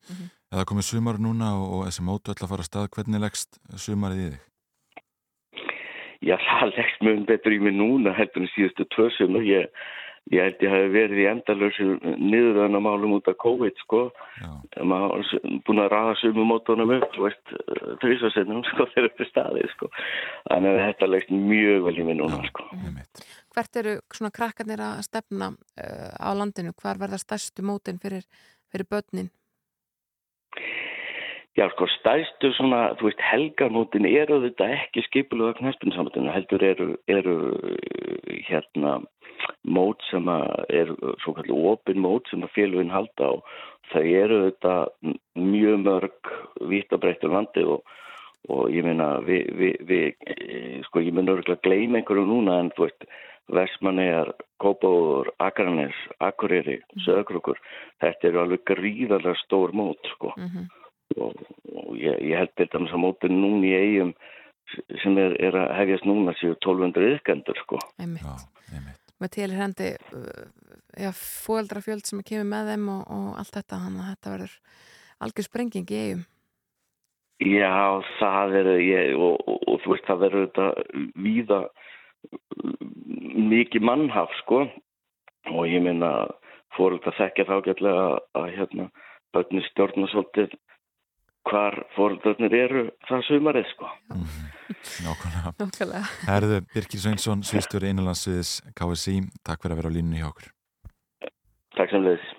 Eða komið sumar núna og, og þessi mótu ætla að fara að stað, hvernig leggst sumarið í þig? Já, það leggst mjög betur í mig núna heldur en síðustu tvö sumar. Ég, ég held ég hafi verið í endalösu niðurðan að málum út af COVID sko. Já, maður búin að raða sumu mótunum upp, þú veist, þrísvarsinnum <laughs> sko, þeir upp í staði, sko. Þannig að þetta leggst mjög vel í mig núna, sko. einmitt. Hvert eru svona krakkarnir að stefna uh, á landinu? Hvar verða stærstu mótin fyrir, fyrir börnin? Já, sko, stæðstu svona, þú veist, helgarmótin eru þetta ekki skipulega knæspunnsambandinu, heldur eru, eru hérna mót sem að eru svo kallið opin mót sem að félugin halda og þau eru þetta mjög mörg að breytta landi og, og ég meina við, við, við eh, sko ég meina örgulega gleyma einhverju núna en þú veist Vestmannegar, Kópáður, Akranes, Akureyri, Söðgrukur, þetta eru alveg gríðarlega stór mót sko. Mm og, og ég, ég held til dæmis að mótin núna í eigum sem er, er að hefjast núna séu 1200 yðkendur sko. Einmitt. Já, einmitt. Með til hendi uh, fóeldra sem kemur með þeim og, og allt þetta, þannig að þetta verður algjör sprenging í eigum. Já, það er ég, og, og, og þú veist það verður þetta víða mikið mannhaf sko og ég minna fóröld að þekkja þá gætlega að, að hérna börnir stjórna svolítið hvar fóröldarnir eru það sumarið sko. Nákvæmlega. Nákvæmlega. Herðu, Birkir Sveinsson, sviðstjóri innanlandsviðis KSI, takk fyrir að vera á línunni hjá okkur. Takk sem leiðis.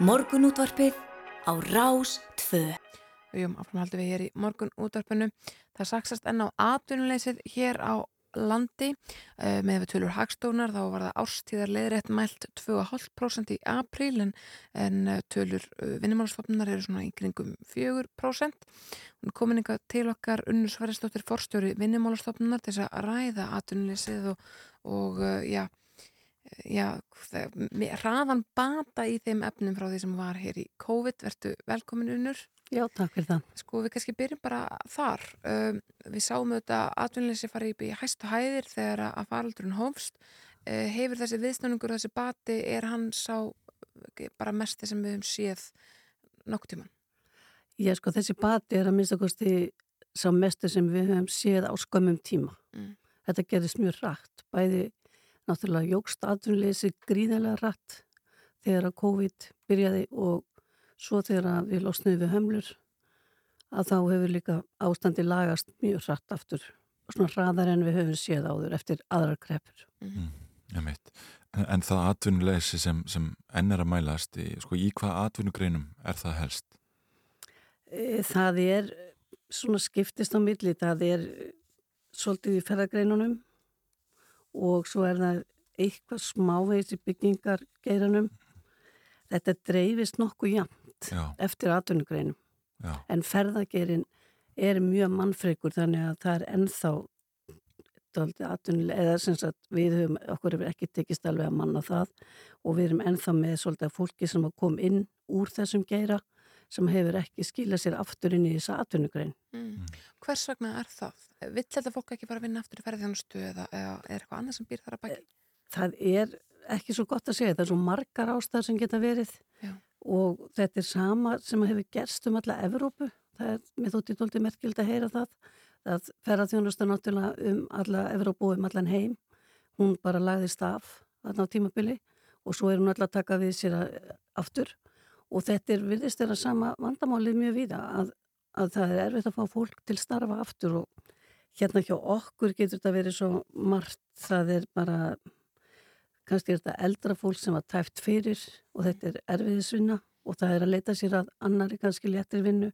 Morgunútvarpið á Rás 2. og jú, áframhaldi við hér í morgun útvarpinu. Það saksast enn á atvinnuleysið hér á landi uh, með við tölur hagstónar þá var það árstíðar leiðrétt mælt 2,5% í apríl en, en uh, tölur uh, vinnumálstofnunar eru svona í kringum 4% hún komin eitthvað til okkar unnur Sverrisdóttir forstjóri vinnumálstofnunar til þess að ræða atvinnuleysið og, og já Já, hraðan bata í þeim efnum frá því sem var hér í COVID, verðu velkomin unnur Já, takk fyrir það. Sko við kannski byrjum bara þar. Um, við sáum auðvitað atvinnleysi fara upp í hæstu hæðir þegar að faraldurinn hófst. Uh, hefur þessi viðstöningur, þessi bati, er hann sá eh, bara mest sem við höfum séð nokkuð tíman? Ég sko þessi bati er að minnst að kosti sá mestu sem við höfum séð á skömmum tíma. Mm. Þetta gerist mjög rætt. Bæði náttúrulega jógst atvinnleysi gríðarlega rætt þegar að COVID byrjaði og svo þegar að við losnum við hömlur að þá hefur líka ástandi lagast mjög rætt aftur svona hraðar en við höfum séð áður eftir aðrar kreppur. Ég veit. En, en það atvinnuleysi sem, sem enn er að mælast, í, sko, í hvað atvinnugreinum er það helst? E, Það er svona skiptist á milli, það er eh, svolítið í ferðagreinunum og svo er það eitthvað smávegis í byggingar geiranum. Þetta dreifist nokkuð Já, eftir atvinnugreinum. Já, en ferðageirin er mjög mannfrekur þannig að það er ennþá atvinnulega, eða sem sagt við höfum, okkur hefur ekki tekist alveg að manna það og við erum ennþá með svolítið fólki sem kom inn úr þessum geira sem hefur ekki skilað sér aftur inn í þessa atvinnugrein. Mm. Hvers vegna er það? Vill þetta fólk ekki bara vinna aftur í ferðjónustu eða, eða er eitthvað annað sem býr þar að bæki? Það er ekki svo gott að segja, það er svo margar ástæðar sem geta verið Já. og þetta er sama sem hefur gerst um alla Evrópu, það er mér þótti tólti merkild að heyra það, það ferðarþjónusta náttúrulega um alla Evrópu um allan heim, hún bara lagðist af þarna á tímabili og svo er hún alltaf að taka við sér að, aftur og þetta er virðist þeirra sama vandamálið mjög víða að, að það er erfitt að fá fólk til starfa aftur og hérna hjá okkur getur þetta verið svo margt, það er bara kannski er þetta eldra fólk sem var tæft fyrir og þetta er erfiðisvinna og það er að leita sér að annari kannski léttir vinnu.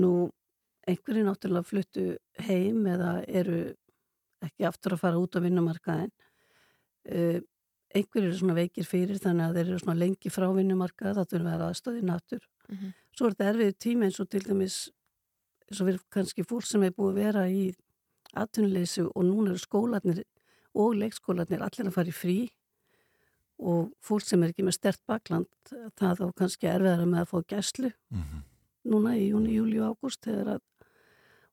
Nú, einhverju náttúrulega fluttu heim eða eru ekki aftur að fara út á vinnumarkaðin. Einhverju eru svona veikir fyrir þannig að þeir eru svona lengi frá vinnumarkað, það þurfa að vera aðstöði nattur. Mhm. Svo er þetta erfiðu tími eins og til dæmis, eins og við kannski fólk sem er búið að vera í atvinnuleysu og núna eru skólanir og leikskólanir allir að fara í frí og fólk sem er ekki með stert bakland það þá kannski erfiðara með að fá gæslu mhm, núna í júni, júli og ágúst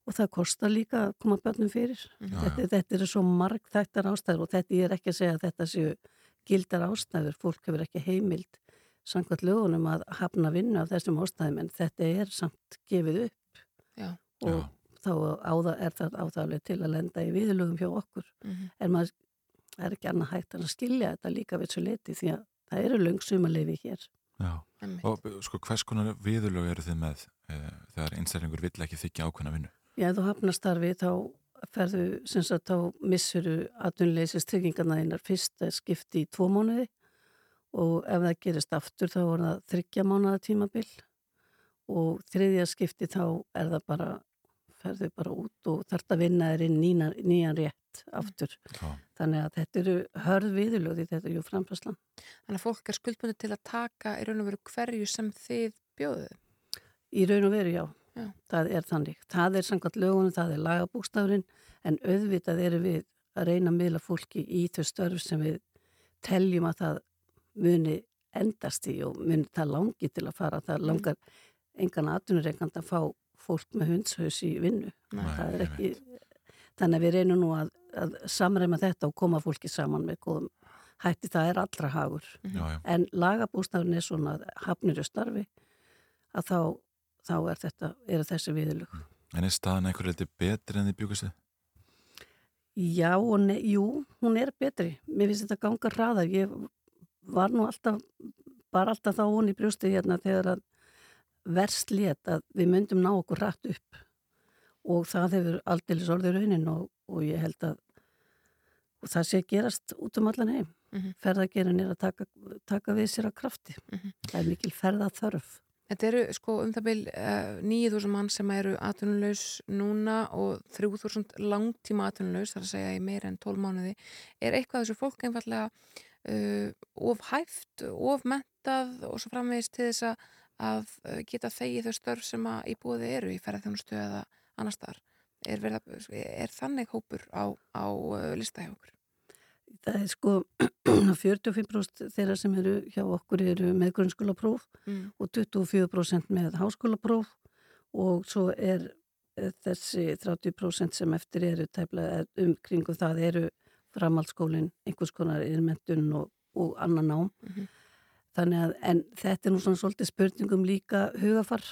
og það kostar líka að koma börnum fyrir Já, þetta, þetta eru svo marg þættar ástæður og þetta ég er ekki að segja að þetta séu gildar ástæður, fólk hefur ekki heimild samkvæmt lögunum að hafna vinnu af þessum ástæðum en þetta er samt gefið upp Já. og Já. þá á það, er það áþáðlega til að lenda í viðlögum hjá okkur Mhm. en maður er ekki annað hægt en að skilja þetta líka við svo leti því að það eru löngsumarleifi hér. já. Einmitt. Og sko, hvers konar viðurlög eru þið með e, þegar einstaklingur vill ekki þykja ákveðna vinnu? Já, ef þú hafnar starfi þá ferðu, sem sagt, þá missuru atvinnleysis tryggingarna þínar fyrsta skipti í tvo mánuði og ef það gerist aftur þá er það þryggja mánuða tímabil og þriðja skipti þá er það bara, ferðu bara út og þarf að vinna þér inn nýjan, nýjan rétt aftur. Já, Þannig að þetta eru hörð viðurlöði, þetta er jú framfæslan. Þannig að fólk er skuldbundið til að taka í raun og veru hverju sem þið bjóðuð. Í raun og veru, já. Já. Það er þannig. Það er samkvæmt lögunum, það er lagabústafurinn, en auðvitað eru við að reyna að miðla fólki í þau störf sem við teljum að það muni endast í og muni það langi til að fara. Það Mm. langar engan atvinnureikand að fá fólk með hundshaus í vinnu. Nei, ekki... Þannig að við reynum nú að, að samræma þetta og koma fólki saman með góðum hætti. Það er allra hagur. já, já. En lagabústafurinn er svona hafnir og starfi að þá, þá er þetta, eru þessi viðlug. En er staðan einhver eitthvað betri en þið bjúkast þið? Já og nei, jú, hún er betri. Mér finnst þetta ganga hraðar. Ég var nú alltaf, bara alltaf þá hún í brjósti hérna þegar að verst lét að við myndum ná okkur hratt upp og það hefur aldeilis orðið raunin og, og ég held að og það sé gerast út um allan heim. Mhm. Ferðagerin er að taka, taka við sér að krafti. Mhm. Það er mikil ferða þörf. Þetta eru sko um það byl uh, 9.000 mann sem eru atvinnulegs núna og 3.000 langtíma atvinnulegs, þar að segja í meira en 12 mánuði. Er eitthvað þessu fólk einfallega uh, of hæft, of mentað og svo framvegist til þess að, að uh, geta þegið þau störf sem að í búið eru í ferðarþjónustu eða annar staðar? Er, verið, er þannig hópur á, á lista hjá okkur? Það er sko <clears throat> 45% þeirra sem eru hjá okkur eru með grunnskólapróf Mm. og 24% með háskólapróf og svo er þessi 30% sem eftir eru tæplega um kringu það eru framhaldsskólinn, einhvers konar yfirmentun og, og annan nám. Mhm. Þannig að, en þetta er nú svona svolítið spurningum líka hugafar.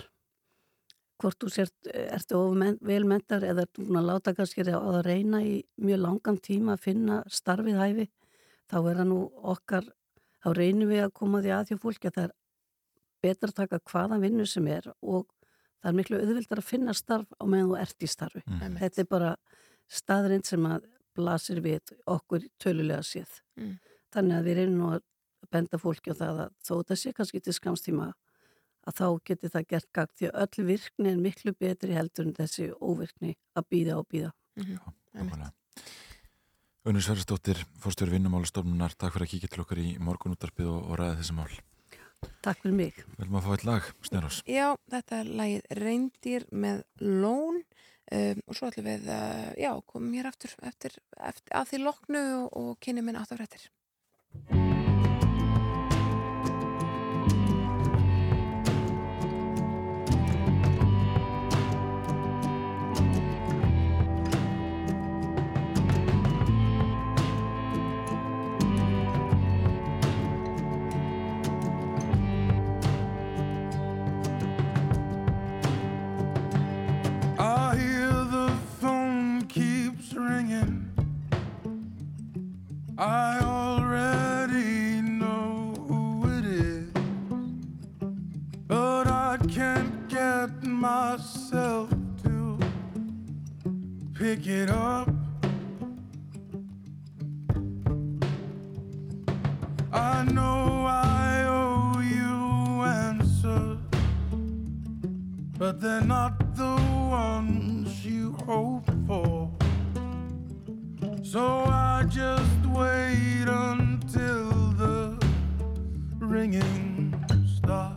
Hvort þú sért, ertu of velmentar eða ertu búin að láta kannski á að reyna í mjög langan tíma að finna starfið hæfi, þá er það nú okkar, þá reynum við að koma því að því fólki að það er betra að taka hvaða vinnu sem er og það er miklu auðvildar að finna starf á meðan þú ert í starfi. Einmitt. Þetta er bara staðrind sem að blasir við okkur tölulega séð. Mm. Þannig að við reynum nú að benda fólki á það að þó þetta sé kannski til skamstíma að þá geti það gert gagn því að öll virkni er miklu betri heldur en þessi óvirkni að býða og býða. Mhm. Nákvæmlega. Unnur Sverrisdóttir, fórstjóri vinnumálastofnunar, takk fyrir að kíkja til okkar í morgunúttarpið og, og ræða þessi mál. Takk fyrir mig. Við viljum að fá eitt lag, Snerós. Já, þetta er lagið Reyndir með Lón um, og svo ætlum við að, já, komum hér aftur eftir, eftir að því loknu og, og kynni minn áttafrættir. I already know who it is, but I can't get myself to pick it up. I know I owe you answers but they're not the ones you hope. So I just wait until the ringing stops.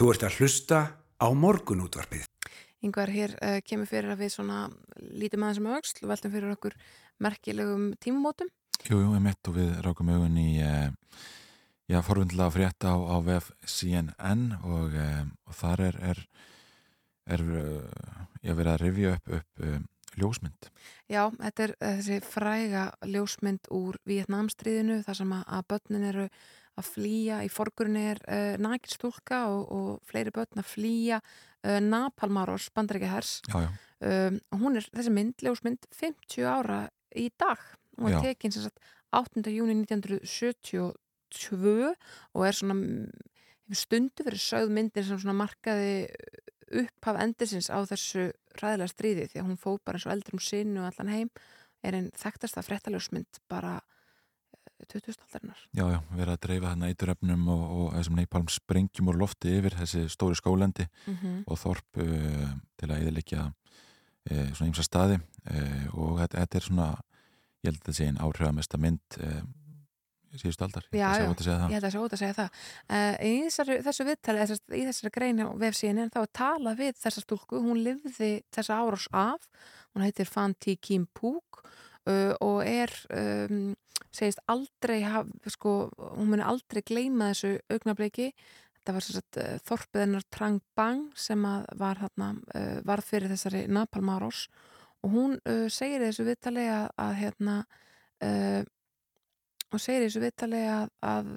Þú ert að hlusta á morgunútvarpið. Yngvar hér uh, kemur fyrir að við svona lítum aðeins um auksl og veltum fyrir okkur merkilegum tímumótum. Jú, jú, ég mitt og við rákum augun í uh, já, forvindlega frétt á, á VF CNN og, uh, og þar er er, er uh, ég verið að rifja upp, upp uh, ljósmynd. Já, þetta er þessi fræga ljósmynd úr Vietnamstríðinu þar sem að, að börnin eru að flýja, í forgurinn er uh, nakilstúlka og, og fleiri börn að flýja uh, Napalmaros bandaríkjahers. Já, já, Um, hún er þessi mynd, ljósmynd, 50 ára í dag. Hún var tekin sem sagt 8. júni 1972 og er svona stundu verið sögð myndin sem svona markaði upphaf endirsins á þessu ræðilega stríði því að hún fóð bara eins og eldrum sinn og allan heim er einn þekktasta fréttaljósmynd bara eh, 2000-aldarinnar. já, já, verið að dreifa þarna eituröfnum og, og þessum neipalm sprengjum úr lofti yfir þessi stóri skólendi Mm og þorp uh, til að eðilegja uh, svona ymsa staði uh, og þetta, þetta er svona ég held að þetta sé einn áhrifamesta mynd síðustu aldar Já, já. það. Ég held að það sé ótt að segja það. Í þessari, þessu viðtali, í þessari grein á vefsíðinu, þá er talað við þessa stúlku, hún lifði þessa árás af, hún heitir Fanti Kim Púk uh, og er, um, segist aldrei, haf, sko, hún muni aldrei gleyma þessu augnabliki, þetta var sagt uh, þorpið hennar Trang Bang sem að var þarna, uh, varð fyrir þessari Napalm árás og hún uh, segir þessu viðtali að, að hérna, og segir þessu viðtali að, að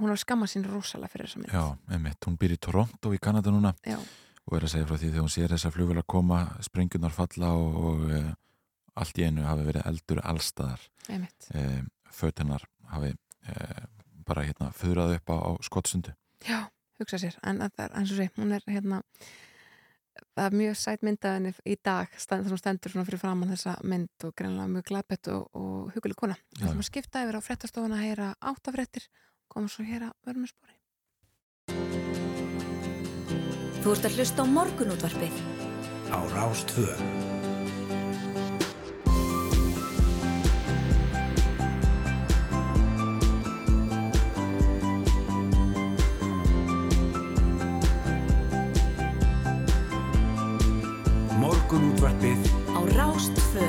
hún har skammað sín rosalega fyrir þessa mynd. Já, einmitt, hún býr í Toronto í Kanada núna Já. og er að segja frá því þegar hún sér þessa flugvel að koma sprengunar falla og, og uh, allt í einu hafi verið eldur allstaðar Einmitt. uh, föt hennar hafi uh, bara hérna föðrað upp á, á skotsundu Já, hugsa sér, en það er eins og sé, hún er hérna það er mjög sætt myndað henni í dag stand, sem stendur svona fyrir framann þessa mynd og greinlega mjög glæpett og, og huguleg kona. Já. að skipta yfir á fréttastofuna að heyra áttafréttir koma svo hér að með spóri. Þú ert að hlusta á morgunútvarpið. Á Rástvö. Morgunútvarpið Á Rástfö.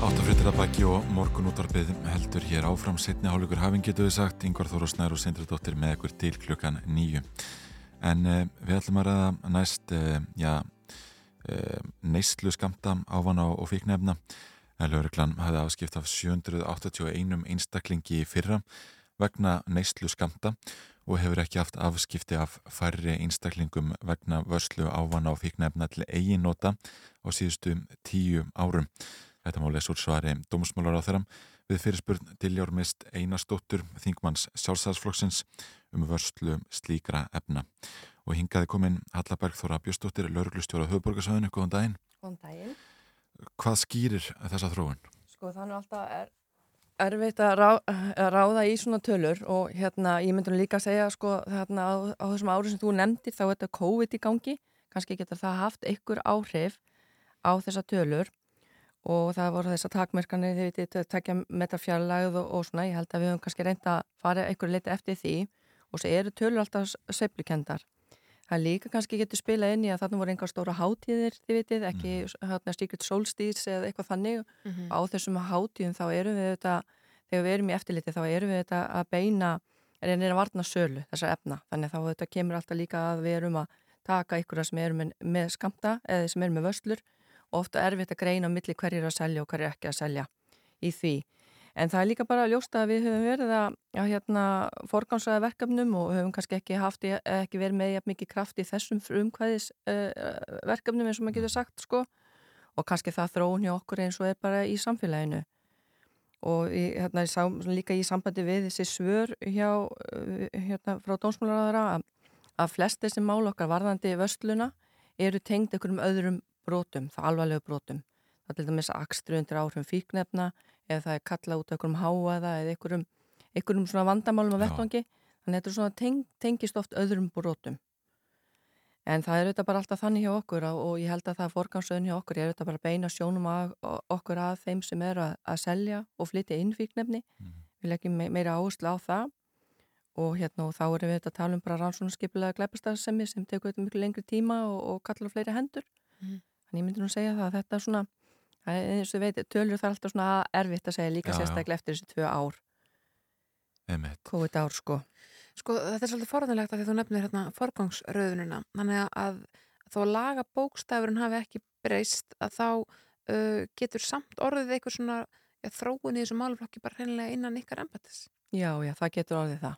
Áttafréttir að baki og morgun útvarpið heldur hér áfram setni hálfleikur hafing getur við sagt, Yngvar Þór og Snær og Sindradóttir með ykkur til klukkan nýju. En uh, við ætlum að ræða næst uh, já, uh, neyslu skamta ávana og, og fíknefna. Lögreglan hafði afskipt af 781 einstaklingi í fyrra vegna neyslu skamta og hefur ekki haft afskipti af færri einstaklingum vegna vörslu ávana og fíknefna til eiginnota á síðustu tíu árum. Þetta má lesa úr svari dómsmálar á þeirra við fyrirspurn Diljármist Einarsdóttur, þingmanns sjálfstæðsflokksins um vörslu slíkra efna. Og hingaði komin Hallaberg Þóra Björstóttir, lauruglustjóra höfuborgarsöðinu, góðan daginn. Góðan daginn. Hvað skýrir þessa þróun? Sko þannig alltaf er erfitt að, rá, að ráða í svona tölur og hérna ég myndi líka að segja sko þarna á, á þessum ári sem þú nefndir þá er þetta COVID í gangi, kannski getur það haft einhver áhrif á þessa tölur og það voru þessar takmerkanir þið vitið að takja metafjarlægð og, og svona ég held að við höfum kannski reynda að fara einhver leiti eftir því og svo eru tölur alltaf seiflukendar. Það líka kannski getur spilað inn í að þarna voru einhver stóra hátíðir, þið vitið, ekki hérna stíkert solstís eða eitthvað þannig. Mhm. á þessum hátíðum þá erum við þetta, þegar við erum í eftirliti þá erum við þetta að beina reynir að varna sölu þessar efna. Þannig þá þetta kemur alltaf líka að við erum að taka ykkur sem eru með, með skamta eða sem eru með vöslur. Og ofta erfitt að greina á milli hverjir að selja og hverjir ekki að selja í því en það er líka bara að ljósta að við höfum verið að, að hérna, forgámsaða verkefnum og höfum kannski ekki, haft, ekki verið með mikið kraft í þessum umkvæðis uh, verkefnum eins og maður getur sagt sko. Og kannski það þróun hjá okkur eins og er bara í samfélaginu. Og í, hérna, ég sá líka í sambandi við þessi svör hjá, hérna, frá dómsmálaráðara að, að flest þessi mál okkar varðandi vösluna eru tengd einhverjum öðrum brotum, það alvarlegu brotum. Það til dæmis akstru undir áhrifum fíknefna eða það er kallað út einhverjum háaða eða einhverjum, einhverjum svona vandamálum á vettvangi þannig að þetta er svona teng, tengist oft öðrum brotum En það er auðvitað bara alltaf þannig hjá okkur og, og ég held að það forgangsöðun hjá okkur er auðvitað bara að beina sjónum að, okkur að þeim sem eru að, að selja og flytja inn fíknefni. Mhm. Við leggjum me meira áherslu á það og hérna og þá erum við þetta að tala um bara rannsóknarskipulega glæpastarðsemi sem tekur þetta miklu lengri tíma og, og kallar fleiri hendur Mhm. þannig ég myndi nú segja það að þetta er svona það er eins og við veit, tölur það er alltaf svona erfitt að segja líka Já, já. sérstaklega eftir þessi tvö ár, Einmitt. COVID ár sko Sko þetta er svolítið forðanlegt að því þú nefnir hérna forgangsröðununa þannig að þó að laga bókstafurinn hafi ekki breyst að þá uh, getur samt orðið eitthvað svona ja, þróun í þessu málflokki bara hreinlega innan ykkar embatis. Já, já, það getur orðið það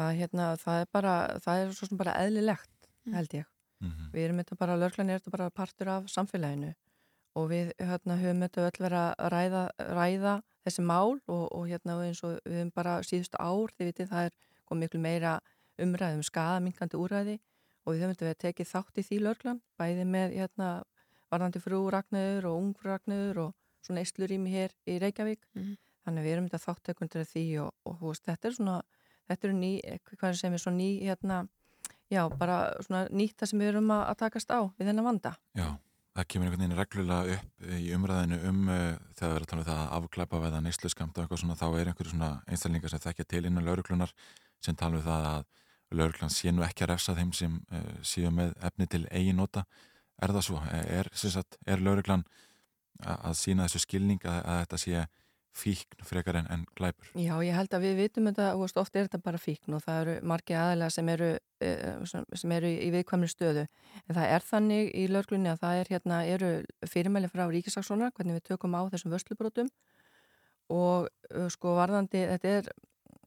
það, hérna, það er bara það er svo sem bara eðlilegt Mm. held ég Mhm. við erum þetta bara, lörglan er þetta bara partur af samfélaginu og við hérna, höfum þetta öll verið að ræða, ræða þessi mál og, og hérna og eins og við höfum bara síðustu ár, þið vitið það er komið miklu meira umræðum skadaminkandi úræði og við höfum þetta verið að tekið þátt í því lörglan, bæði með hérna varðandi frú Ragnöður og ungfrú Ragnöður og svona eistlurými hér í Reykjavík. Mhm. þannig að við erum þetta þáttekundur af því og, og veist, þetta er svona þetta eru ný, hvað sem er svona ný hérna, já, bara svona nýtt það sem við erum að, að takast á við þennan vanda. Já, það kemur einhvern veginn reglulega upp í umræðinu um uh, þegar við erum að tala um það að afklæpa veða neyslu skamt og eitthvað svona, þá er einhverju svona einstaklingar sem þekkja til innan lauruglunar sem tala um það að lauruglan sé nú ekki að refsa þeim sem uh, séu með efni til eigin nota. Er það svo? Er, sagt, er lauruglan að sína þessu skilning að, að þetta sé fíkn frekar en, en glæpur? Já, ég held að við vitum þetta, þú veist, oft er þetta bara fíkn og það eru margi aðalega sem eru, eh, sem- eru í viðkvæmri stöðu. En það er þannig í lörglunni að það er hérna, eru fyrirmæli frá ríkisaksónar, hvernig við tökum á þessum vörslubrótum og uh, sko varðandi, þetta er,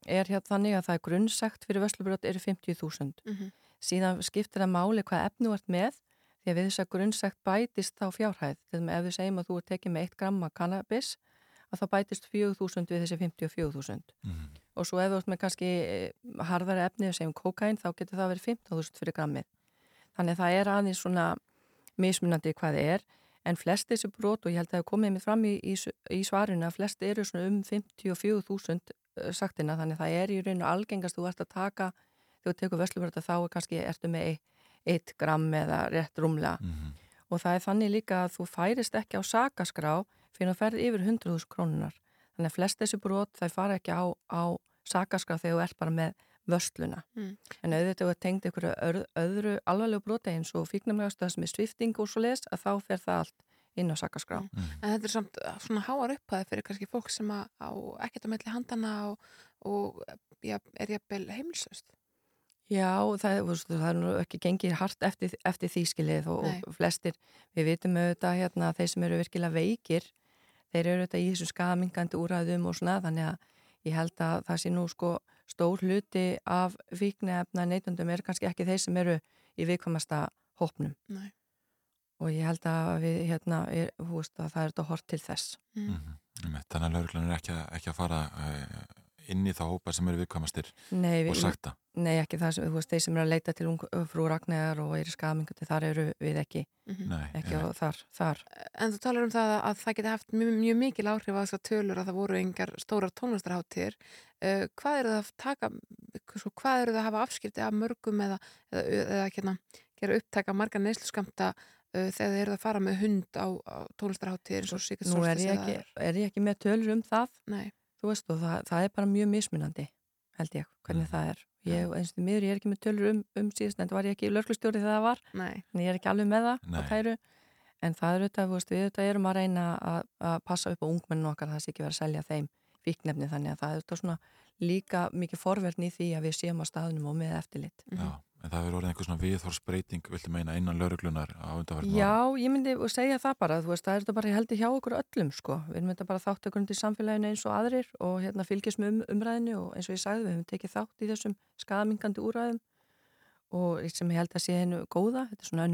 er hérna þannig að það er grunnsekt fyrir vörslubrót eru 50.000. Mm -hmm. Síðan skiptir það máli hvað efni þú ert með því að við þess að grunnsekt bætist þá fjárhæð. Þegar ef við segjum að þú er tekið með 1 gramma kannabis að þá bætist 4.000 við þessi 54.000 Mm. og svo ef þú ert með kannski eh, harðari efni sem kokain þá getur það verið 15.000 fyrir grammið. Þannig að það er aðeins svona mismunandi hvað það er en flest þessi brot og ég held að það hef komið mér fram í, í, í svarinu að flest eru svona um 54.000 uh, saktina þannig að það er í rauninu algengast þú ert að taka þú tekur vörsluverða þá er kannski ertu með 1 gram eða rétt rúmlega Mm. og það er þannig líka að þú færist ekki á sakaskrá fyrir að ferð yfir 100.000 krónunar. Þannig að flest þessi brot þær fara ekki á, á sakaskrá þegar þú ert bara með vörsluna. Mm. En auðvitað er tengt einhverju öðru, öðru alvarlegu broti eins og fíknumlega stöð sem er svifting og svo les að þá fer það allt inn á sakaskrá. Mm. En þetta er samt uh, svona háar upphæði fyrir kannski fólk sem að, á ekkert á melli handana og, og ja, er jafnvel heimilsöst. Já, það, það er nú ekki gengið hart eftir, eftir því skilið og, og flestir, við vitum auðvitað hérna að þeir sem eru virkilega veikir þeir eru auðvitað í þessum skagamingandi úræðum og svona þannig að ég held að það sé nú sko stór hluti af fíknefna neytundum er kannski ekki þeir sem eru í viðkvæmasta hópnum Nei. og ég held að við hérna, er, veist, að það er þetta hort til þess Mm. Mm. Þannig að lauruglan er ekki, að- ekki að fara uh, inn í þá hópa sem eru viðkvæmastir Nei, og við, sakta. nei ekki það sem, þú veist, þeir sem eru að leita til frú Ragnar og eru skagamingandi, þar eru við ekki, Mhm. Nei, ekki á, þar, þar En þú talar um það að það geti haft mjög, mjög mikil áhrif á þessar tölur að það voru engar stórar tónlistarháttir. Uh, hvað eru það að taka, svo, hvað eru það að hafa afskipti af mörgum eða, eða, eða hérna, gera upptæka margar neysluskamta uh, þegar þeir eru að fara með hund á, á tónlistarháttir eins og Sigurd Nú er ég, ekki, er ég ekki með tölur um það Nei. Þú veist og það, það er bara mjög mismunandi held ég, hvernig Mm. það er. Ég, eins og því miður, ég er ekki með tölur um, um síðast en það var ég ekki lörglustjóri þegar það var Nei. en ég er ekki alveg með það á tæru en það er auðvitað, við auðvitað erum að reyna að, að passa upp á ungmennin okkar það sé ekki verið að selja þeim fíknefni þannig að það er auðvitað svona líka mikið forverðni í því að við séum á staðunum og með eftirlit. Já, en það hefur orðið einhver svona viðhorsbreyting, viltu meina, innan lauruglunar á undarverðum Já, ég myndi segja það bara, þú veist, það er þetta bara, ég held hjá okkur öllum, sko. Við erum þetta bara þáttökundi í samfélaginu eins og aðrir og hérna fylgjast með um, umræðinu og eins og ég sagði, við hefum tekið þátt í þessum skadamingandi úræðum og sem ég held að sé hennu góða, þetta er svona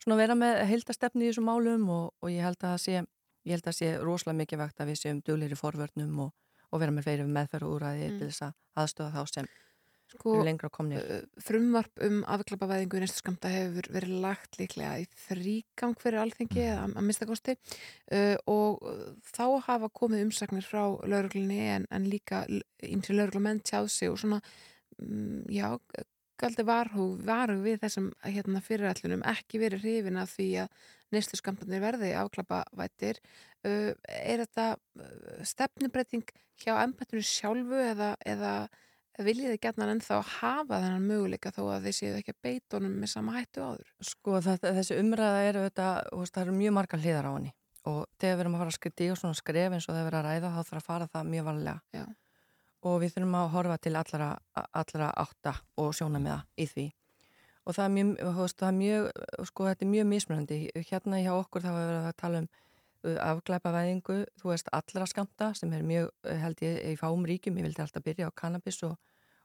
svona vera með heildastefni í þessum málum og, og ég held að það sé, ég held að sé rosalega mikilvægt að við séum dugleiri forvörnum og, og vera með fleiri meðferð og úræði Mm. til þess að aðstöða þá sem Sko, lengra komnir. uh, frumvarp um afklapavæðingu í neysluskamta hefur verið lagt líklega í þrýgang fyrir alþingi eða að, að mista kosti uh, og þá hafa komið umsagnir frá lauruglunni en, en líka ímsi lauruglumenn tjáð sig og svona, um, já, aldrei varhug, varhug við þessum hérna, fyrirætlunum ekki verið hrifin af því að neyslu skamtarnir verði afklappa vættir uh, er þetta stefnubreiting hjá embættinu sjálfu eða, eða viljið þið gætna ennþá hafa þennan möguleika þó að þið séu ekki að beita honum með sama hættu áður? Sko þetta, þessi umræða er auðvitað, það eru mjög margar hliðar á henni og þegar við erum að fara að skrifa svona skref eins og þegar við erum að ræða þá þarf að fara það mjög vanlega Já. Og við þurfum að horfa til allra, allra átta og sjóna með það í því. Og það er mjög, veist, það er mjög sko þetta er mjög mismunandi. Hérna hjá okkur þá hefur við að tala um uh, afglæpa veðingu, þú veist, allra skamta sem er mjög, uh, held ég, í fáum ríkjum. Ég vildi alltaf byrja á cannabis og,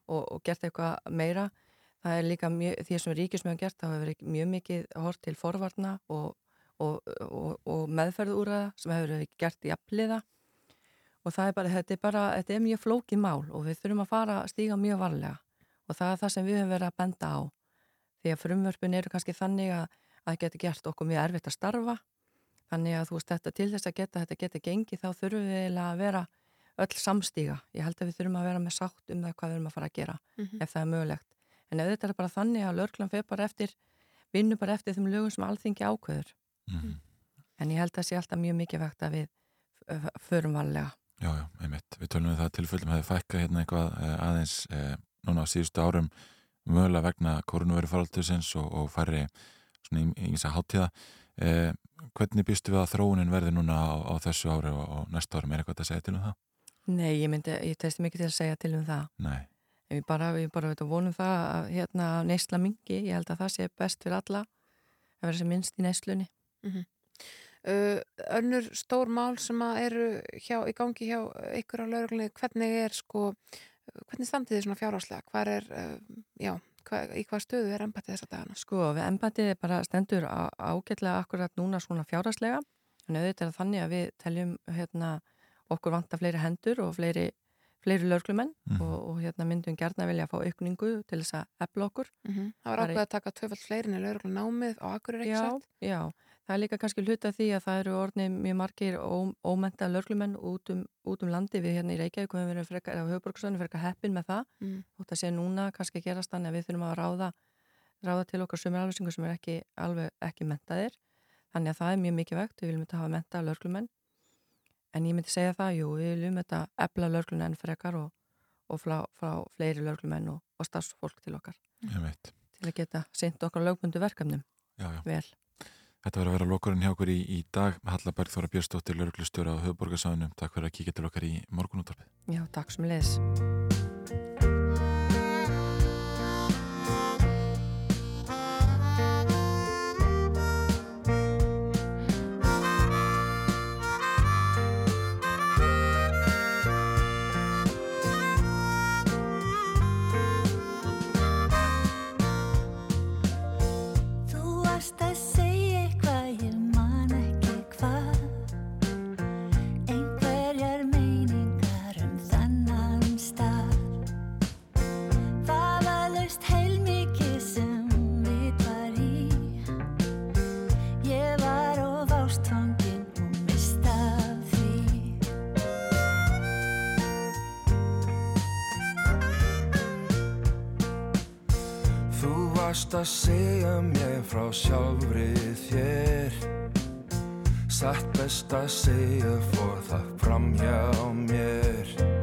og, og gert eitthvað meira. Það er líka mjög, því sem ríkjum sem hefur gert þá hefur verið mjög mikið hort til forvarna og og, það sem hefur verið gert í afliða og það er bara, þetta er bara, þetta er mjög flókið mál og við þurfum að fara að stíga mjög varlega. Og það er það sem við höfum verið að benda á. Því að frumvörpun eru kannski þannig að að það geti gert okkur mjög erfitt að starfa. Þannig að þú veist þetta til þess að geta þetta geti gengið þá þurfum við að vera öll samstíga, ég held að við þurfum að vera með sátt um það hvað við erum að fara að gera Mhm. ef það er mögulegt, en ef þetta er bara þannig að lörglan fyrir bara eftir, vinnu bara eftir þeim lögum sem alþingi ákveður. Mhm. en ég held að það sé alltaf mjög mikið vegt að við förum varlega Já, já, einmitt. Við tölum við það að tilfellum hefði fækka hérna eitthvað eh, aðeins eh, núna á síðustu árum mögulega vegna koronaværi faraldusins og, og færri svona þess að háttíða. Eh, hvernig býstu við að þróunin verði núna á, á þessu ári og, og næsta árum? Er eitthvað að segja til um það? Nei, ég myndi, ég testi mikið til að segja til um það Nei. en við bara, við bara vonum það að hérna neysla mingi, ég held að það sé best fyrir alla að vera sem minnst í neyslunni Uh, önnur stór mál sem að eru hjá, í gangi hjá ykkur á lauruglunni, hvernig er sko, hvernig standið þið svona fjárháslega? Hvar er, uh, já, hva, í hvað stöðu er embættið þessa dagana? Sko, við embættið bara stendur á, ágætlega akkurat núna svona fjárhagslega en auðvitað er þannig að við teljum hérna, okkur vanta fleiri hendur og fleiri, fleiri lörglumenn Mhm. og, og hérna myndum gerna vilja fá aukningu til þess að efla okkur Mm Það var Það er- ákveð að taka tvöfald fleirin í lauruglun námið og akkur er ekki já, satt? já, það er líka kannski hluta því að það eru orðnið mjög margir ó, ómenta lörglumenn út um, út um landi við hérna í Reykjavík og við verið frekar, á höfuborgsvæðinu frekar heppin með það. Mm. og það sé núna kannski gerast þannig að við þurfum að ráða, ráða til okkar sömur alvegsingu sem er ekki, alveg ekki mentaðir þannig að það er mjög mikið vegt við viljum þetta hafa menta lörglumenn en ég myndi segja það, jú, við viljum þetta efla lörglumenn enn frekar og, og frá, frá fleiri lörglumenn og, og starfsfólk til okkar til að geta sint okkar lögbundu verkefnum. Já, já. vel Þetta var að vera lokurinn hjá okkur í, í dag. Halla Bergþóra Björnsdóttir, lauruglustjóra á höfuborgarsæðunum. Takk fyrir að kíkja til okkar í morgunúttarpið. Já, takk sem leðis. Frá sjálfri þér. Satt best að segja fór það fram hjá mér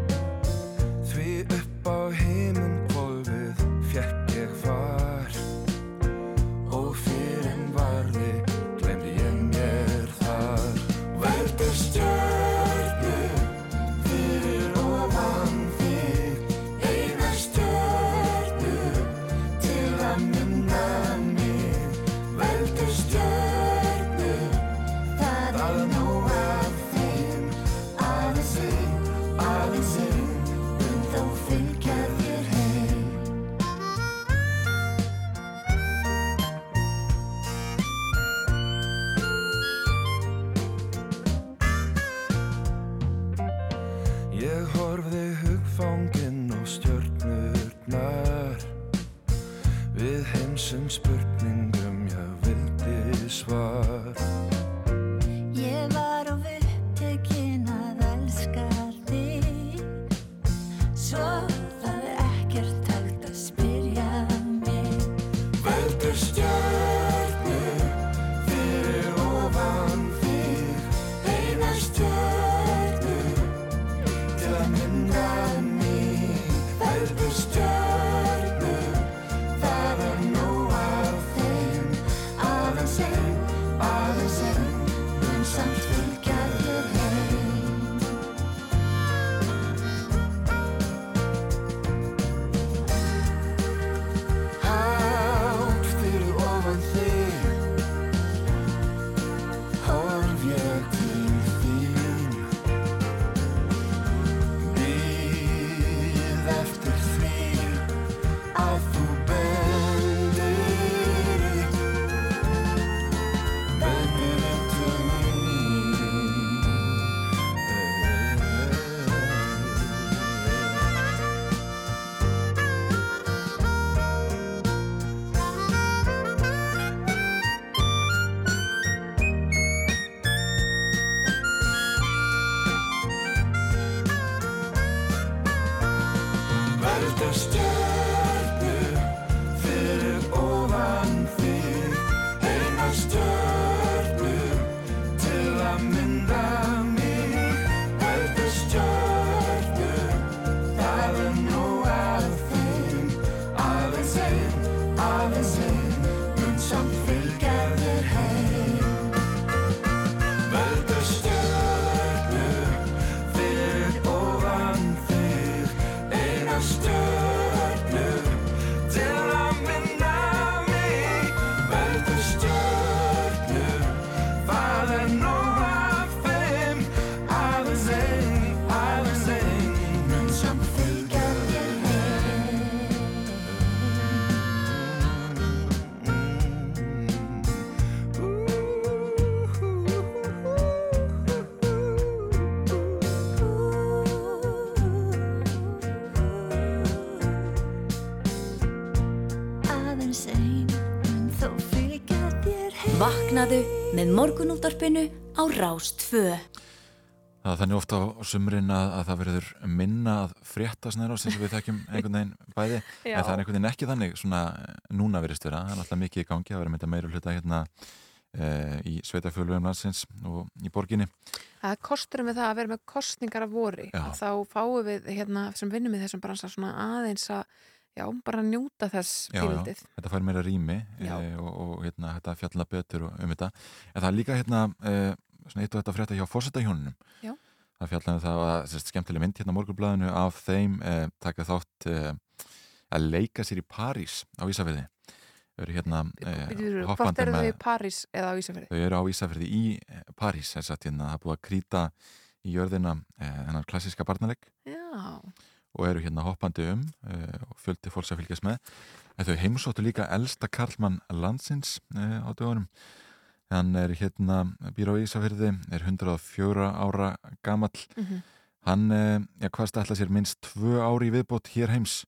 með morgunútvarpinu á Rástfö. Það er þannig ofta á sumrin að, að það verður minna að frétta snæra sem við þekkjum einhvern veginn bæði. <laughs> Já. en það er einhvern veginn ekki þannig svona núna verist vera, það er alltaf mikið í gangi að vera mynda meira hluta hérna e, í sveitafjölugum landsins og í borginni. Það er kosturum við það að vera með kostningar af vori. Þá fáum við hérna, sem vinnum í þessum bransa svona aðeins að já, bara njóta þess fílundið. þetta fær meira rými e, og, og hérna, þetta fjalla betur og, um þetta. En það er líka hérna e, svona eitt og þetta frétta hjá fórsetahjónunum það fjallaði það að skemmtileg mynd hérna á morgunblæðinu af þeim e, taka þátt að leika sér í París á Ísafirði. Þau eru hérna Býtur, hvort hoppandi eru þau í París eða á Ísafjörði? þau eru á Ísafirði í París hérna, það er búið að krýta í jörðina hennar klassíska barnalegg Já, og eru hérna hoppandi um eh, og fjöldi fólks að fylgjast með en þau heimsóttu líka elsta karlmann landsins eh, á dögunum hann er hérna býr á Ísafirði er 104 ára gamall Mhm. hann, eh, já hvað stætla sér minnst tvö ári viðbót hér heims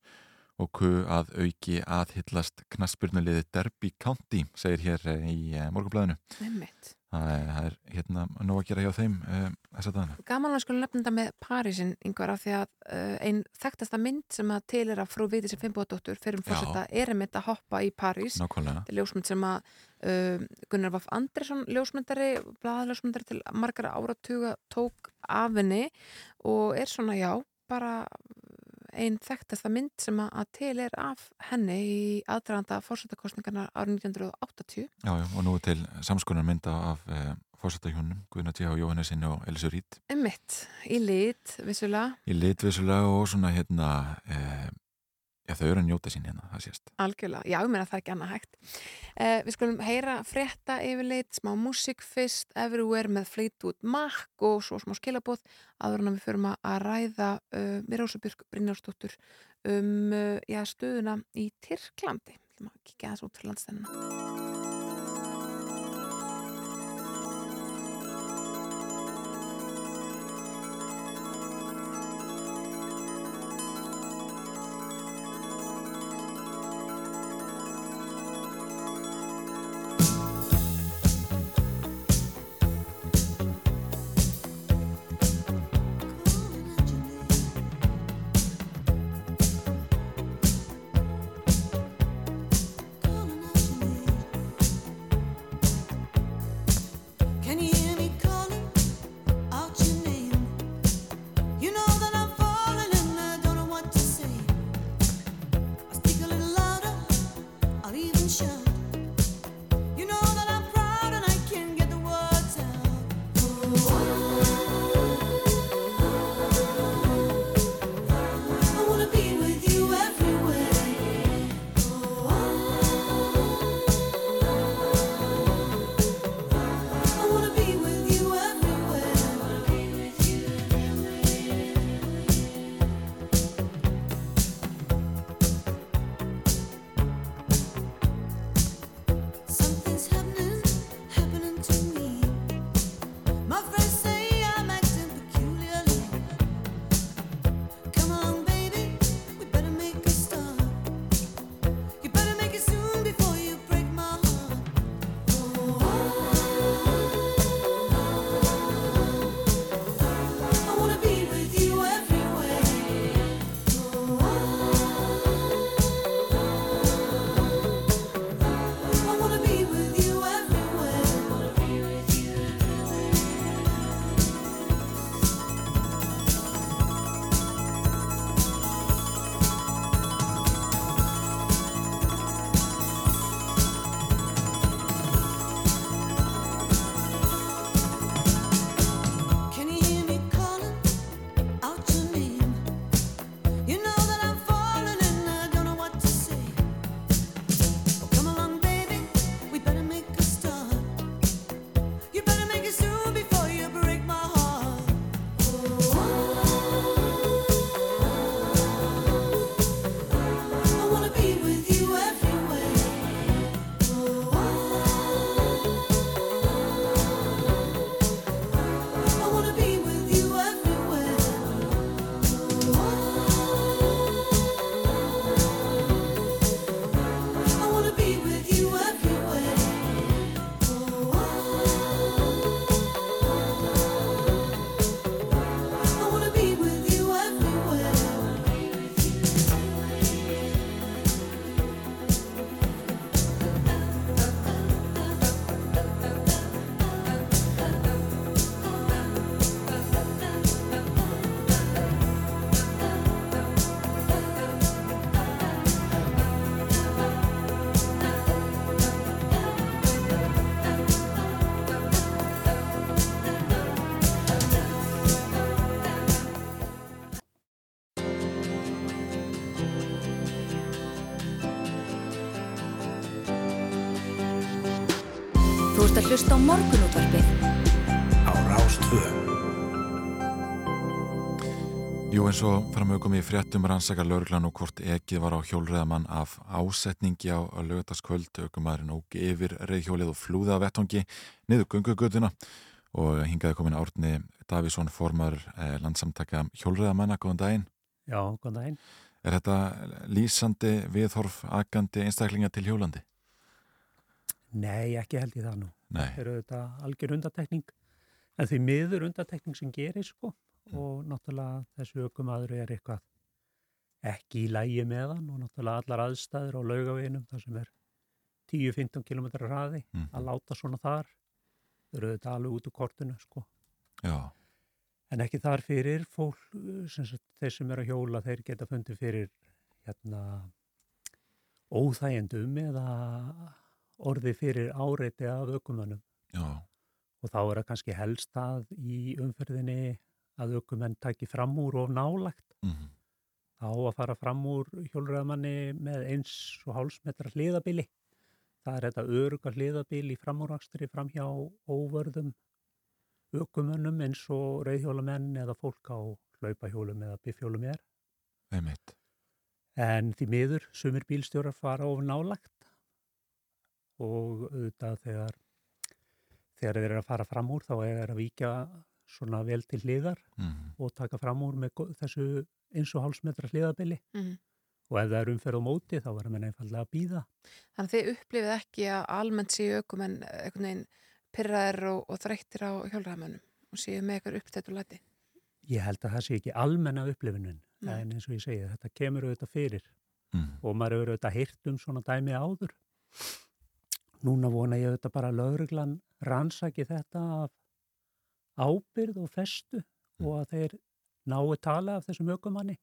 og ku að auki aðhyllast knaspurnuliði Derby County segir hér í morgunblæðinu einmitt. Það er, það er hérna nóg að gera hjá þeim uh, þess að dana. Gaman að sko nefna þetta með Parísin yngvar af því að uh, einn þekktasta mynd sem að til er að frú viti sem Fimboðdóttur fyrir um Já. fórseta er einmitt að hoppa í París Nákvæmlega. Þetta er ljósmynd sem að uh, Gunnar Vaff Andresson ljósmyndari, blaðaljósmyndari til margara áratuga tók af henni og er svona já, bara einn þekktasta mynd sem að, til er af henni í aðdraganda fórsetakostningarna árið 1980 Já, já, og nú til samskonar mynda af uh, fórsetahjónum, Guðna T.H. Jóhannesinni og Elisur Rít Emmitt, í lit, vissulega í litvissulega og svona hérna uh, já, þau eru að njóta sín hérna, það sést Algjörlega, já, ég meina það er ekki annað hægt. Eh, við skulum heyra frétta yfirleitt, smá músík fyrst, Everywhere með Fleetwood Mac og svo smá skilabóð áður en að við förum að ræða uh, með Rósabjörg Brynjársdóttur um uh, já, stöðuna í Tyrklandi. Við ætlum að kíkja aðeins út fyrir landstænuna. Morgunútvarpið á Rástvö. Jú eins og framögum í fréttum rannsaka lauruglan og hvort ekið var á hjólreðamann af ásetningi á lögataskvöld aukumæðurinn óg yfir reyðhjólið og flúði af vettongi niður gungugötuna og hingaði komin Árni Davísson formar eh, landsamtaka hjólreðamanna, góðan daginn. Já, góðan daginn. Er þetta lýsandi viðhorf agandi einstaklinga til hjólandi? Nei, ekki held ég það nú. Nei. Það eru þetta algjör undatekning, en því miður undatekning sem gerir sko. Og náttúrulega þessu ökumadur er eitthvað ekki í lægi með hann og náttúrulega allar aðstæður á laugaveginum þar sem er 10-15 km hraði Mhm. að láta svona þar þau eru þetta alveg út úr kortinu sko. Já, en ekki þar fyrir fólk þeir sem eru að hjóla þeir geta fundið fyrir hérna óþægjendum eða orði fyrir áreiti af ökumannum já, og þá er það kannski helst að í umferðinni að ökumenn taki fram úr og nálagt mhm, þá að fara fram úr hjólræðamanni með eins og hálsmetra hliðabili það er þetta öruga hliðabil í framúrakstri fram hjá óvörðum ökumönnum eins og reyðhjólamenn eða fólk á hlaupahjólum eða bifjólum er. Einmitt. En því miður, sumir bílstjórar fara of nálagt og auðvitað þegar, þegar þeir eru að fara fram úr þá er þeir að víkja svona vel til hliðar Mhm. og taka fram úr með þessu eins og hálsmetra hliðabili Mhm. og ef það er umferð á móti þá verður menn einfallega að býða. Þannig að þið upplifið ekki að almennt séu ökumenn einhvern veginn pyrraðir og, og þreyttir á hjólræðamönnum og séu með eitthvað upptætt og læti. Ég held að það sé ekki almenna upplifunin Nei. en eins og ég segi þetta kemur auðvitað fyrir Mhm. og maður hefur auðvitað heyrt um svona dæmi áður. Núna vona ég auðvitað bara lauruglan rannsaki þetta af ábyrð og festu og að þeir nái tala af þessum ökumanni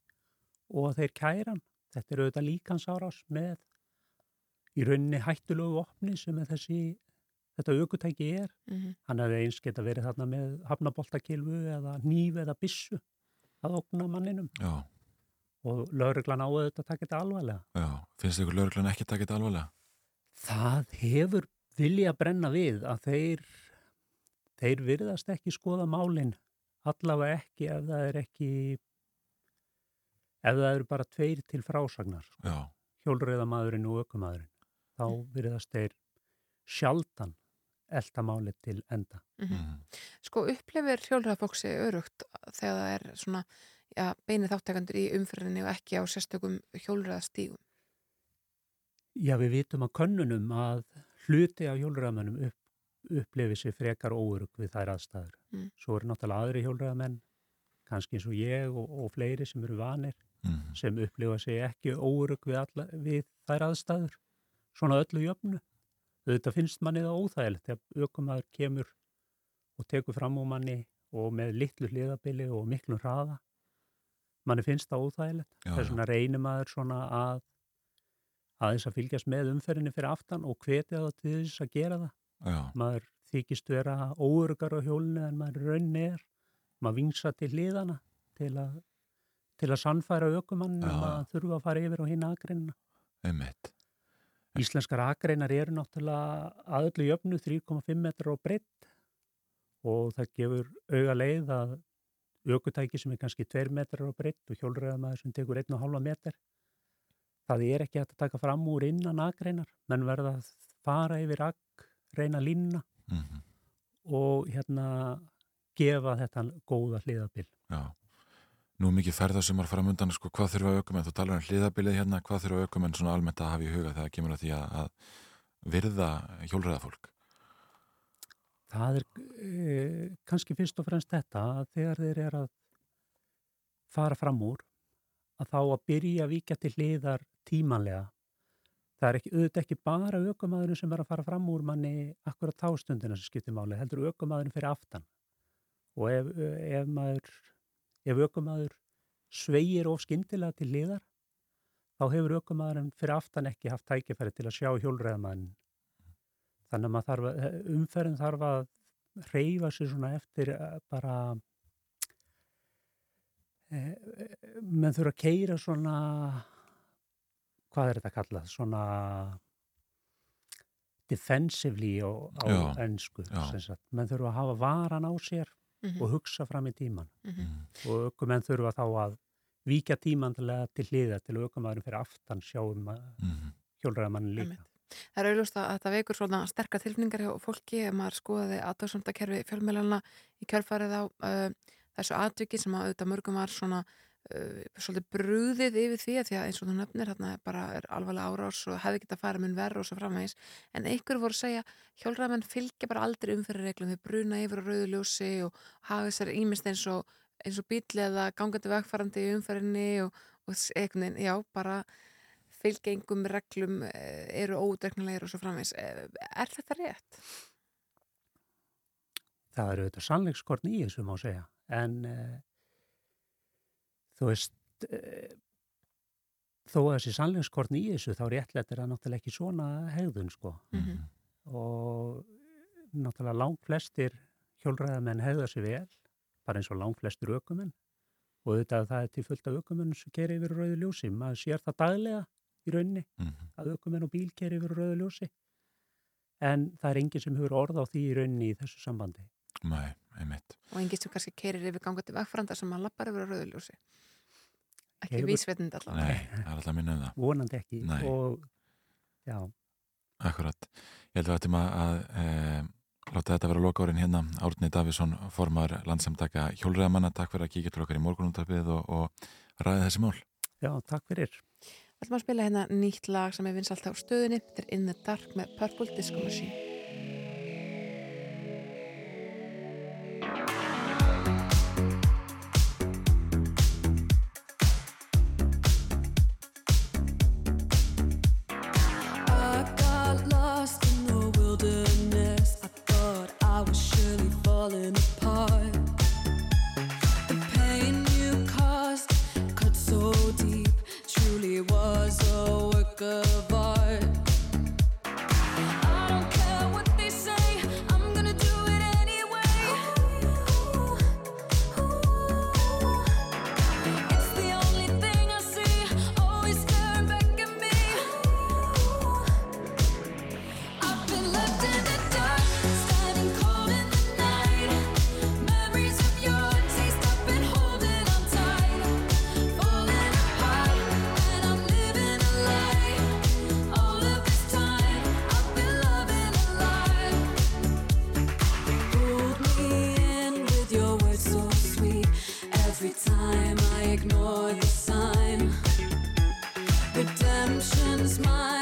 og að þeir kæran. Þetta er auðvitað líkansárás með í rauninni hættulegu opni sem þessi, þetta ökutæki er. Mhm. Hann hefði eins geta verið þarna með hafnaboltakilfu eða nýf eða bissu að okna manninum Já, og lauruglan á auðvitað þetta alvarlega. já. Finnst ykkur lauruglan ekki takið þetta alvarlega? Það hefur vilja brenna við að þeir, þeir virðast ekki skoða málinn, allavega ekki ef það er ekki, ef það eru bara tveir til frásagnar, sko. Já, hjólreiðamaðurinn og ökumadurinn, þá virðast þeir sjaldan elda málið til enda. mhm, Sko upplifir hjólræðafólksi örugt þegar það er svona ja, beinið þáttakandur í umferðinni og ekki á sérstökum hjólræðastígum. Já, við vitum að könnunum að hluti af hjólræðamennum upp, upplifi sér frekar óörug við þær aðstæður. Mm. Svo eru náttúrulega aðri hjólræðamenn, kannski eins og ég og, og fleiri sem eru vanir, mhm, sem upplifa sig ekki óörug við, alla, við þær aðstæður. Svona öllu jöfnu. Þetta finnst manni það óþægilegt þegar aukumæður kemur og tekur fram úr manni og með litlu hliðabili og miklu hraða. Manni finnst það óþægilegt. Þess vegna reynir maður svona að aðeins að fylgjast með umferðinni fyrir aftan og hvetja það til þess að gera það. já, Maður þykist vera óörugar á hjólinu en maður raunni er. Maður vingsa til hliðana til að, til að sannfæra aukumann Já, um að þurfa að fara yfir á hinn aðgreinina. einmitt. Íslenskar akreinar eru náttúrulega að öllu jöfnu 3,5 metrar á breytt og það gefur auga leið að aukutæki sem er kannski 2 metrar á breytt og hjólreiðamaður sem tekur 1,5 metr það er ekki hægt að taka fram úr innan akreinar menn verða að fara yfir akreina línuna Mhm, og hérna gefa þetta góða hliðabil. Já. Nú er mikið ferðasumar fram undan, sko, hvað þurfa aukumenn, þú talar um hliðabilið hérna, hvað þurfa aukumenn svona almennt að hafa í huga þegar kemur að því að, virða hjólræðafólk? Það er e, kannski fyrst og fremst þetta að þegar þeir eru að fara fram úr að þá að byrja að víkja til hliðar tímanlega. Það er ekki, auðvitað ekki bara aukumæðurinn sem er að fara fram úr manni akkurat tástundina sem skiptir máli, heldur aukumæðurinn fyrir aftan. Og ef, ef maður, ef aukumæður sveigir of skyndilega til hliðar, þá hefur aukumæðurinn fyrir aftan ekki haft tækifæri til að sjá hjólreiðamæðin Þannig að þarf umferðin þarf að reyfa sér svona eftir eh, bara, e, menn þurfa að keira svona, hvað er þetta kallað, svona defensively á, á Já, ennsku. já. Menn þurfa að hafa varan á sér Mhm. og hugsa fram í tíman. Mhm. Og aukumenn þurfa þá að víkja tímanlega til hliða til aukumæðurinn fyrir aftan sjáum að Mhm. hjólræðamannin líka. Það er auðvitað að þetta veikur svona sterkar tilfinningar hjá fólki ef maður skoðaði aðtöðsöndakerfi fjölmjölana í kjölfarið á uh, þessu atviki sem að auðvitað mörgum var svona svolítið brúðið yfir því að því að eins og þú nefnir þarna er bara er alvarlega árás og hefði getað farið mun verð og svo framvegis en einhver voru að segja hjólræðamenn fylgja bara aldrei umferðarreglum þau bruna yfir á rauðu ljósi og hafa þessari ímist eins og og bíl eða gangandi vegfarandi í umferðinni og, og veginn, já, bara fylgja engum reglum eh, eru ódreiknulegir og svo framvegs. Eh, Er þetta rétt? Það eru auðvitað sannleikskorn í þessu má segja. En uh, þú veist, uh, þó að þessi sannleikskorn í þessu þá réttlætt er það náttúrulega ekki svona hegðun sko. Mhm. Og náttúrulega langt flestir hjólræðamenn hegða sér vel, bara eins og langt flestir aukumenn. Og auðvitað það er til fullt af aukumenn sem keri yfir rauðu ljósi. Maður sér það daglega í rauninni Mhm. að aukumenn og bíl keri yfir rauðu ljósi. En það er enginn sem hefur orð á því í rauninni í þessu sambandi. Nei, einmitt. Og enginn sem kannski keirir yfir gangandi vegfaranda sem að lappar yfir á rauðuljósi. Ekki Hefur- vísvetnind allavega. Nei, það er alltaf minnum það. Vonandi ekki. Nei. Og já, Akkurat. Ég held að þetta maður að e, láta þetta vera loka árin hérna. Árni Davísson, formar landsamtaka hjólræðamanna. Takk fyrir að kíkja til okkar í morgunúndarpið og, og ræði þessi mál. já, takk fyrir. Við ætlum að spila hérna nýtt lag sem er vinsalt á stöðunni. Þetta er In the Dark með Purple Disco Machine. Redemption's mine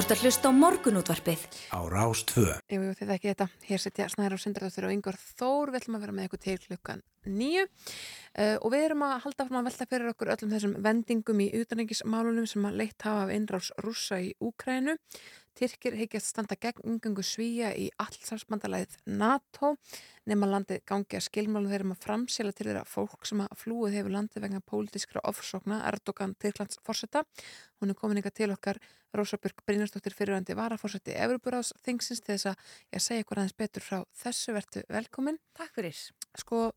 ert að hlusta á morgunútvarpið. Á Rástvö. Jú, jú, þið ekki þetta. Hér setja Snæður og Sindardóttir og Yngvar Þór. Við ætlum að vera með ykkur til klukkan nýju. Uh, og við erum að halda fram að velta fyrir okkur öllum þessum vendingum í utanengismálunum sem að leitt hafa af innráðs rússa í Úkrænu. Tyrkir higgjast standa gegn yngangu svíja í allsafsbandalæðið NATO nema landið gangi að skilmálum þeirra um að framsela til þeirra fólk sem að flúið hefur landið vegna pólitískra ofsókna Erdogan Tyrklands fórseta. Hún er komin ykkar til okkar Rósabjörg Brynjarsdóttir fyrirvændi varafórseti Evropuráðs þingsins til þess að ég segja ykkur aðeins betur frá þessu vertu velkomin. Takk fyrir. Sko,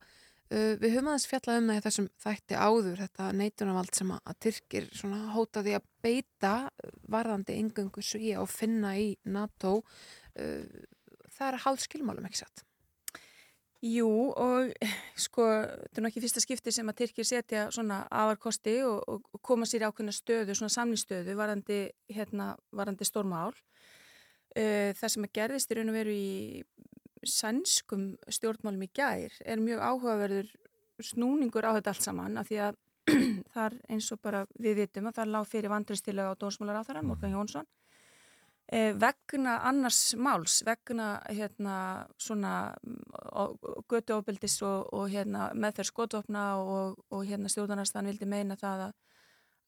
við höfum aðeins fjallað um það í þessum þætti áður, þetta neitunavald sem að, að Tyrkir svona hótaði að beita varðandi yngöngu svíja og finna í NATO. Uh, það er háð skilmálum, ekki satt? Jú og <sighs> sko þetta er nú ekki fyrsta skipti sem að Tyrkir setja svona afarkosti og, og, koma sér ákveðna stöðu, svona samlýstöðu varandi, hérna, varandi stórmál. Uh, það sem að gerðist í raun og veru í sænskum stjórnmálum í gær er mjög áhugaverður snúningur á þetta allt saman af því að <clears throat> þar eins og bara við vitum að það lág fyrir vandristilega á dónsmálar á þarann, Morgan Jónsson eh, vegna annars máls, vegna hérna svona götuofbildis og, og hérna meðferð skotvopna og, og hérna stjórnarnastan vildi meina það að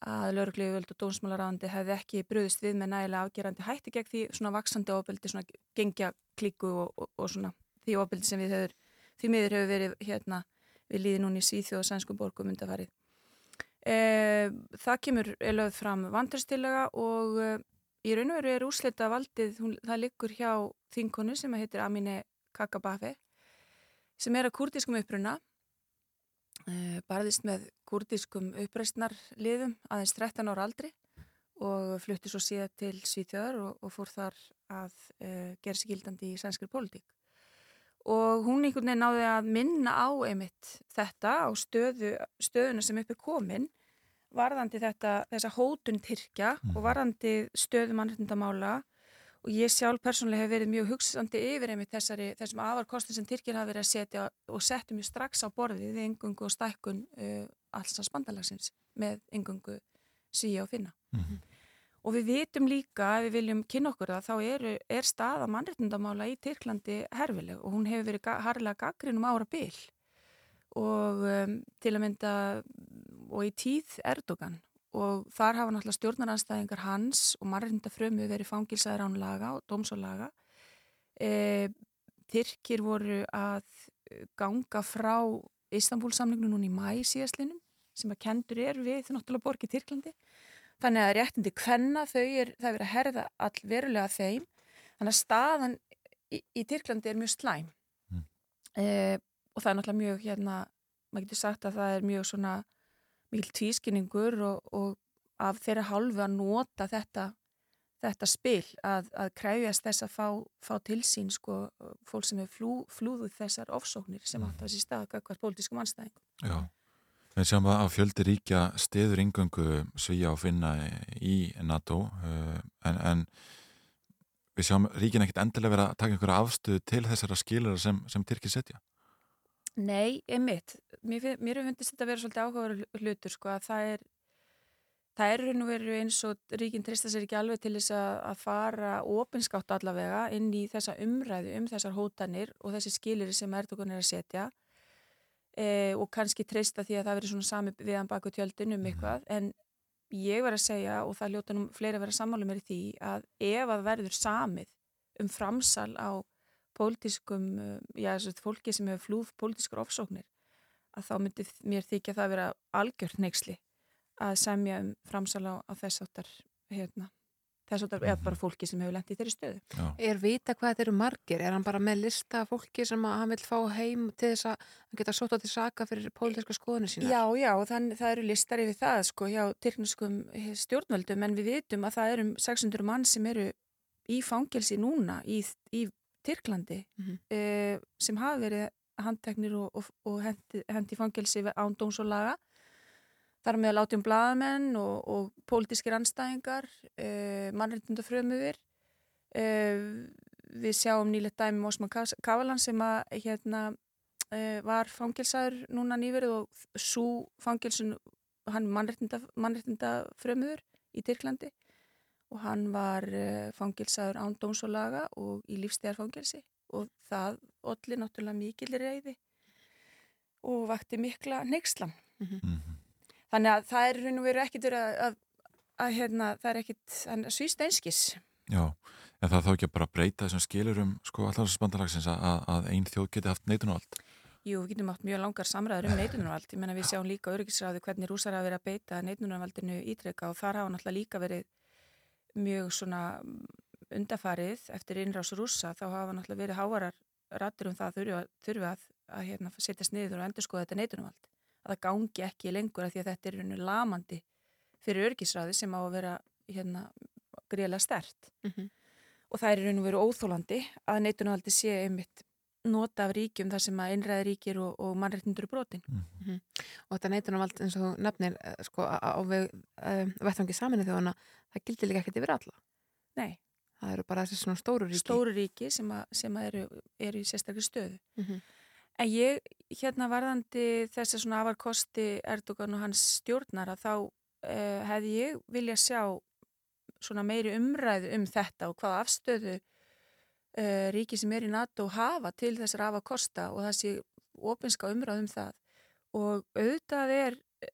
að lauruglífjöld og dónsmálaráðandi hefði ekki bröðist við með nægilega afgerandi hætti gegn því svona vaksandi ofbeldi, svona gengja klíku og, og, svona því ofbeldi sem við hefur, því miður hefur verið hérna við líði núni í Svíþjóð og sænsku borgum undarfarið. E, það kemur lögð fram vandristilega og e, í raun og veru er úrslita valdið, hún, það liggur hjá þinkonu sem heitir Amine Kakabafe sem er að kurdiskum uppruna e, barðist með kurdiskum uppreistnarliðum aðeins 13 ára aldri og flutti svo síðan til Svíþjóðar og, og fór þar að e, gera sig gildandi í sænskri pólitík. Og hún einhvern veginn náði að minna á einmitt þetta á stöðu, stöðuna sem uppi komin varðandi þetta, þessa hótun Tyrkja og varðandi stöðu mannreitndamála og ég sjálf persónulega hef verið mjög hugsandi yfir einmitt þessari, þessum afarkostin sem Tyrkir hafa verið að setja og settum mjög strax á borðið við engungu og stækkun uh, alls að spandalagsins með engungu síja og finna. Og við vitum líka, ef við viljum kynna okkur það, þá er, er staða mannreitndamála í Tyrklandi herfileg og hún hefur verið ga harlega gaggrinum ára byll og um, til að mynda og í tíð Erdogan og þar hafa náttúrulega stjórnaranstæðingar hans og mannreitndafrömu verið fangilsaður án laga og dómsólaga. E, Tyrkir voru að ganga frá Istanbul-samlinginu núna í mæ síðastlinum sem að kendur er við náttúrulega borg í Tyrklandi. Þannig að réttindi hvenna þau er, það er verið að herða all verulega þeim. Þannig að staðan í, í Tyrklandi er mjög slæm. Mm. Eh, og það er náttúrulega mjög, hérna, maður getur sagt að það er mjög svona mikil tvískinningur og, og af þeirra hálfu að nota þetta, þetta spil að, að kræfjast þess að fá, fá til sín sko, fólk sem er flú, flúðuð þessar ofsóknir sem átt að þessi stað hvert pólitískum anstæðingum. Já. Við sjáum að fjöldi ríkja stiður yngöngu svíja og finna í NATO uh, en, en við sjáum ríkin ekkit endilega vera að taka einhverja afstöðu til þessara skilur sem, sem Tyrkir setja. Nei, einmitt. Mér, mér hefur fundist þetta að vera svolítið áhugaður hlutur sko að það er það er raun og veru eins og ríkin trista sér ekki alveg til þess að, að fara opinskátt allavega inn í þessa umræðu um þessar hótanir og þessi skilir sem Erdogan er að setja e, og kannski treysta því að það veri svona sami viðan baku tjöldin um eitthvað en ég verð að segja og það ljóta nú fleiri að vera sammálu mér í því að ef að verður samið um framsal á pólitískum, uh, já þessu fólki sem hefur flúð pólitískar ofsóknir að þá myndi mér þykja það að vera algjört neyksli að semja um framsal á, á þess áttar hérna, þess áttar eða bara fólki sem hefur lent í þeirri stöðu. Já. Er vita hvað þetta eru margir? Er hann bara með lista af fólki sem að hann vil fá heim til þess að hann geta sótt á til saka fyrir pólitíska skoðinu sína? Já, já, þann, það eru listar yfir það sko hjá tyrknuskum stjórnvöldum en við vitum að það eru um 600 mann sem eru í fangelsi núna í, í Tyrklandi Mhm. eh, sem hafa verið handteknir og, og, og hendi, hendi fangelsi án dóms og laga. Þar með látjum blaðamenn og, og pólitískir anstæðingar eh, mannreitundafrömuðir eh, við sjáum nýlegt dæmi um Osman Kavalan sem að hérna var fangelsaður núna nýverið og svo fangelsun hann mannréttinda, mannréttinda frömuður í Tyrklandi og hann var uh, fangelsaður án dóms og laga og í lífstegarfangelsi og það olli náttúrulega mikil reyði og vakti mikla neykslan. Þannig að það er raun og veru ekkit verið að, að, að hérna, það er ekkit svíst einskis. Já, En það þá ekki að bara breyta þessum skilurum sko allarsbandalagsins að, að ein þjóð geti haft neitunavald? Jú, við getum átt mjög langar samræður um neitunarvald. Ég menna við sjáum líka öryggisræði hvernig rúsar hafa verið að beita neitunarvaldinu ítreka og þar hafa náttúrulega líka verið mjög svona undafarið eftir innrás rúsa þá hafa náttúrulega verið hávarar rættur um það að, þurfi að, að hérna, setjast niður og endur skoða þetta neitunarvald. Að það gangi ekki lengur að því að þetta er rauninu lamandi fyrir öryggisræði sem á að vera hérna, greiðlega stert. Mhm. Og það er og veru óþólandi að neitunarvaldi sé einmitt nota af ríkjum þar sem að einræði ríkir og, og mannréttindur er brotin. Mhm. Og þetta neitunarvald eins og þú nefnir eh, sko, á uh, vettvangi saminu þjóðana, það gildir líka ekkert yfir alla. Nei. Það eru bara þessi svona stóru ríki. Stóru ríki sem, að, sem að eru, eru í sérstaklega stöðu. Mhm. En ég, hérna varðandi þess að svona afarkosti Erdogan og hans stjórnara þá uh, hefði ég vilja sjá svona meiri umræðu um þetta og hvaða afstöðu uh, ríki sem er í NATO hafa til þessar afarkosta og það sé opinska umræðu um það. Og auðvitað er eh,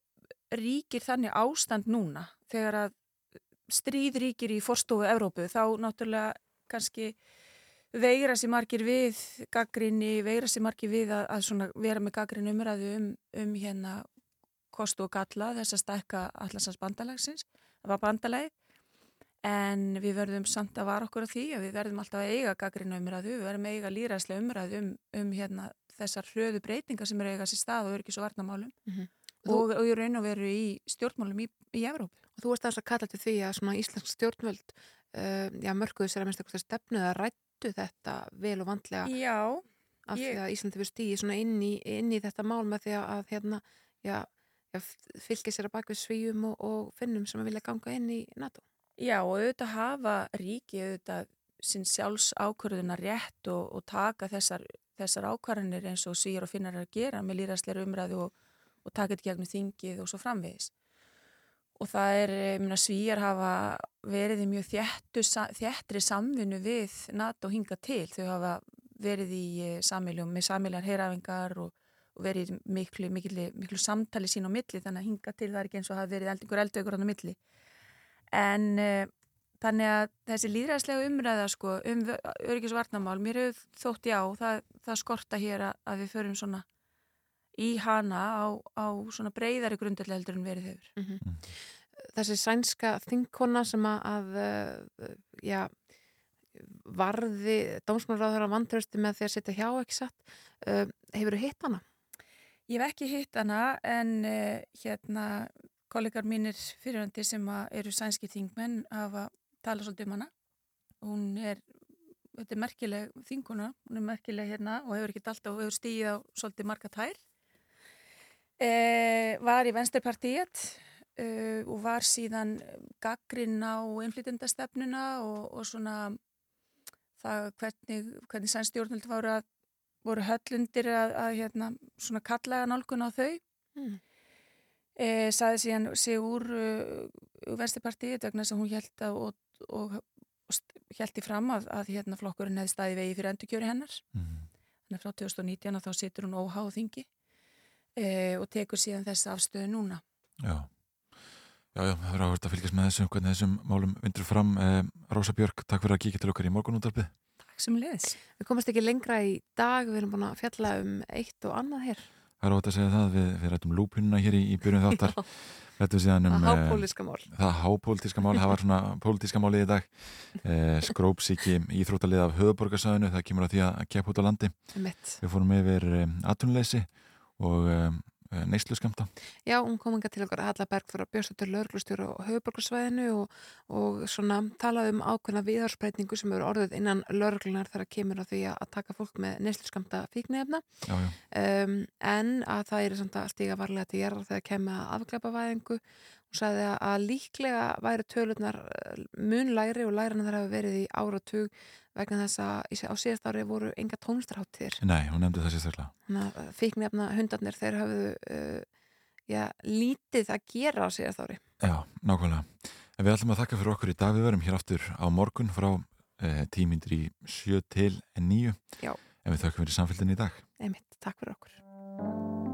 ríkir þannig ástand núna þegar að stríð ríkir í forstofu Evrópu þá náttúrulega kannski veira sér margir við gaggrinni, veira sér margir við að, að vera með gaggrinni umræðu um, um hérna kostu og galla þess að stækka allansans bandalagsins, það var bandalagi en við verðum samt að vara okkur á því að við verðum alltaf að eiga gaggrinni umræðu, við verðum að eiga líræðslega umræðu um, um hérna þessar hröðu breytingar sem eru eiga sér stað og öryggis og varnamálum Mhm. og, og í raun og veru í stjórnmálum í, í Evrópu. Og þú varst að kalla til því að svona íslensk stjórnvöld uh, já, mörkuðu sér að minnst eitthvað stefnu að rættu þetta vel og vandlega Já, af því ég- að Íslandi fyrir stíði inn í, inn í þetta mál með því að hérna, já, fylgja sér að baka við svíum og, og finnum sem að vilja ganga inn í NATO. Já og auðvitað hafa ríki auðvitað sinn sjálfs ákvörðuna rétt og, og taka þessar, þessar ákvarðanir eins og svíjar og finnar að gera með lýræsleira umræðu og, og taka þetta gegnum þingið og svo framvegis. Og það er, ég meina, svíjar hafa verið í mjög þjættu, þjættri samvinnu við NATO hinga til. Þau hafa verið í samiljum með samiljar heyrafingar og, og verið miklu, miklu, miklu samtali sín á milli þannig að hinga til það er ekki eins og hafa verið einhver eldaukur á milli. En uh, þannig að þessi líðræðslega umræða sko, um öryggis varnamál, mér hefur þótt já, það, það skorta hér að, að við förum svona í hana á, á svona breyðari grundarlega heldur en verið hefur. Mhm. Þessi sænska þingkona sem að, að uh, já, varði dómsmálaráður að vantrösti með því að setja hjá ekki satt. Uh, hefur þú hitt hana? Ég hef ekki hitt hana en uh, hérna kollegar mínir fyrirhandi sem eru sænski þingmenn hafa talað svolítið um hana. Hún er, þetta er merkileg þingkona, hún er merkileg hérna og hefur ekki alltaf, hefur stíð á svolítið marga tær. Eh, var í Venstrepartíet uh, og var síðan gaggrinn á innflytjandastefnuna og, og svona það hvernig, hvernig sænstjórnald voru, voru höllundir að, að hérna, svona kallaga nálgun á þau. Mm. E, saði síðan sig úr uh, Venstrepartíet vegna þess að hún held að og, og, og held í fram að, að hérna flokkurinn hefði staði vegi fyrir endurkjöri hennar. Þannig að frá 2019 að þá situr hún óháð þingi e, og tekur síðan þessa afstöðu núna. Já. Já, já, það er áhverð að fylgjast með þessum, hvernig þessum málum vindur fram. Eh, Rósa Björk, takk fyrir að kíkja til okkar í morgunúndarpið. Takk sem leðis. Við komast ekki lengra í dag, við erum búin að fjalla um eitt og annað hér. Það er ótt að segja það, við, við rættum lúpununa hér í, í byrjun þáttar. <laughs> Um... Það eh, hápólitíska mál. Það hápólitíska mál, það var svona pólitíska málið í dag. Eh, skrópsíki íþróttalið af höfuborgarsæðinu, það kemur að því að keppa út á landi. Einmitt. Við fórum yfir um, atunleysi og um, neyslu skamta. Já, hún kom enga til okkar að Halla Bergþóra Björnstóttur lauruglustjóru á höfuborgarsvæðinu og, og svona talaði um ákveðna viðharsbreytingu sem eru orðið innan lauruglunar þar að kemur á því að taka fólk með neyslu skamta fíknefna um, en að það er samt að stíga varlega til gerðar þegar kemur að afgleipavæðingu hún sagði að líklega væri tölurnar eh, mun læri og læri en það hafi verið í áratug vegna þess að á síðast ári voru enga tónlistarháttir Nei, hún nefndi það sérstaklega. þannig að fíknefna hundarnir þeir hafðu uh, já, lítið að gera á síðast ári Já, nákvæmlega. En við ætlum að þakka fyrir okkur í dag. Við verum hér aftur á morgun frá eh, tímyndir í 7 til 9. Já. En við þakkum fyrir samfélgin í dag. Einmitt, takk fyrir okkur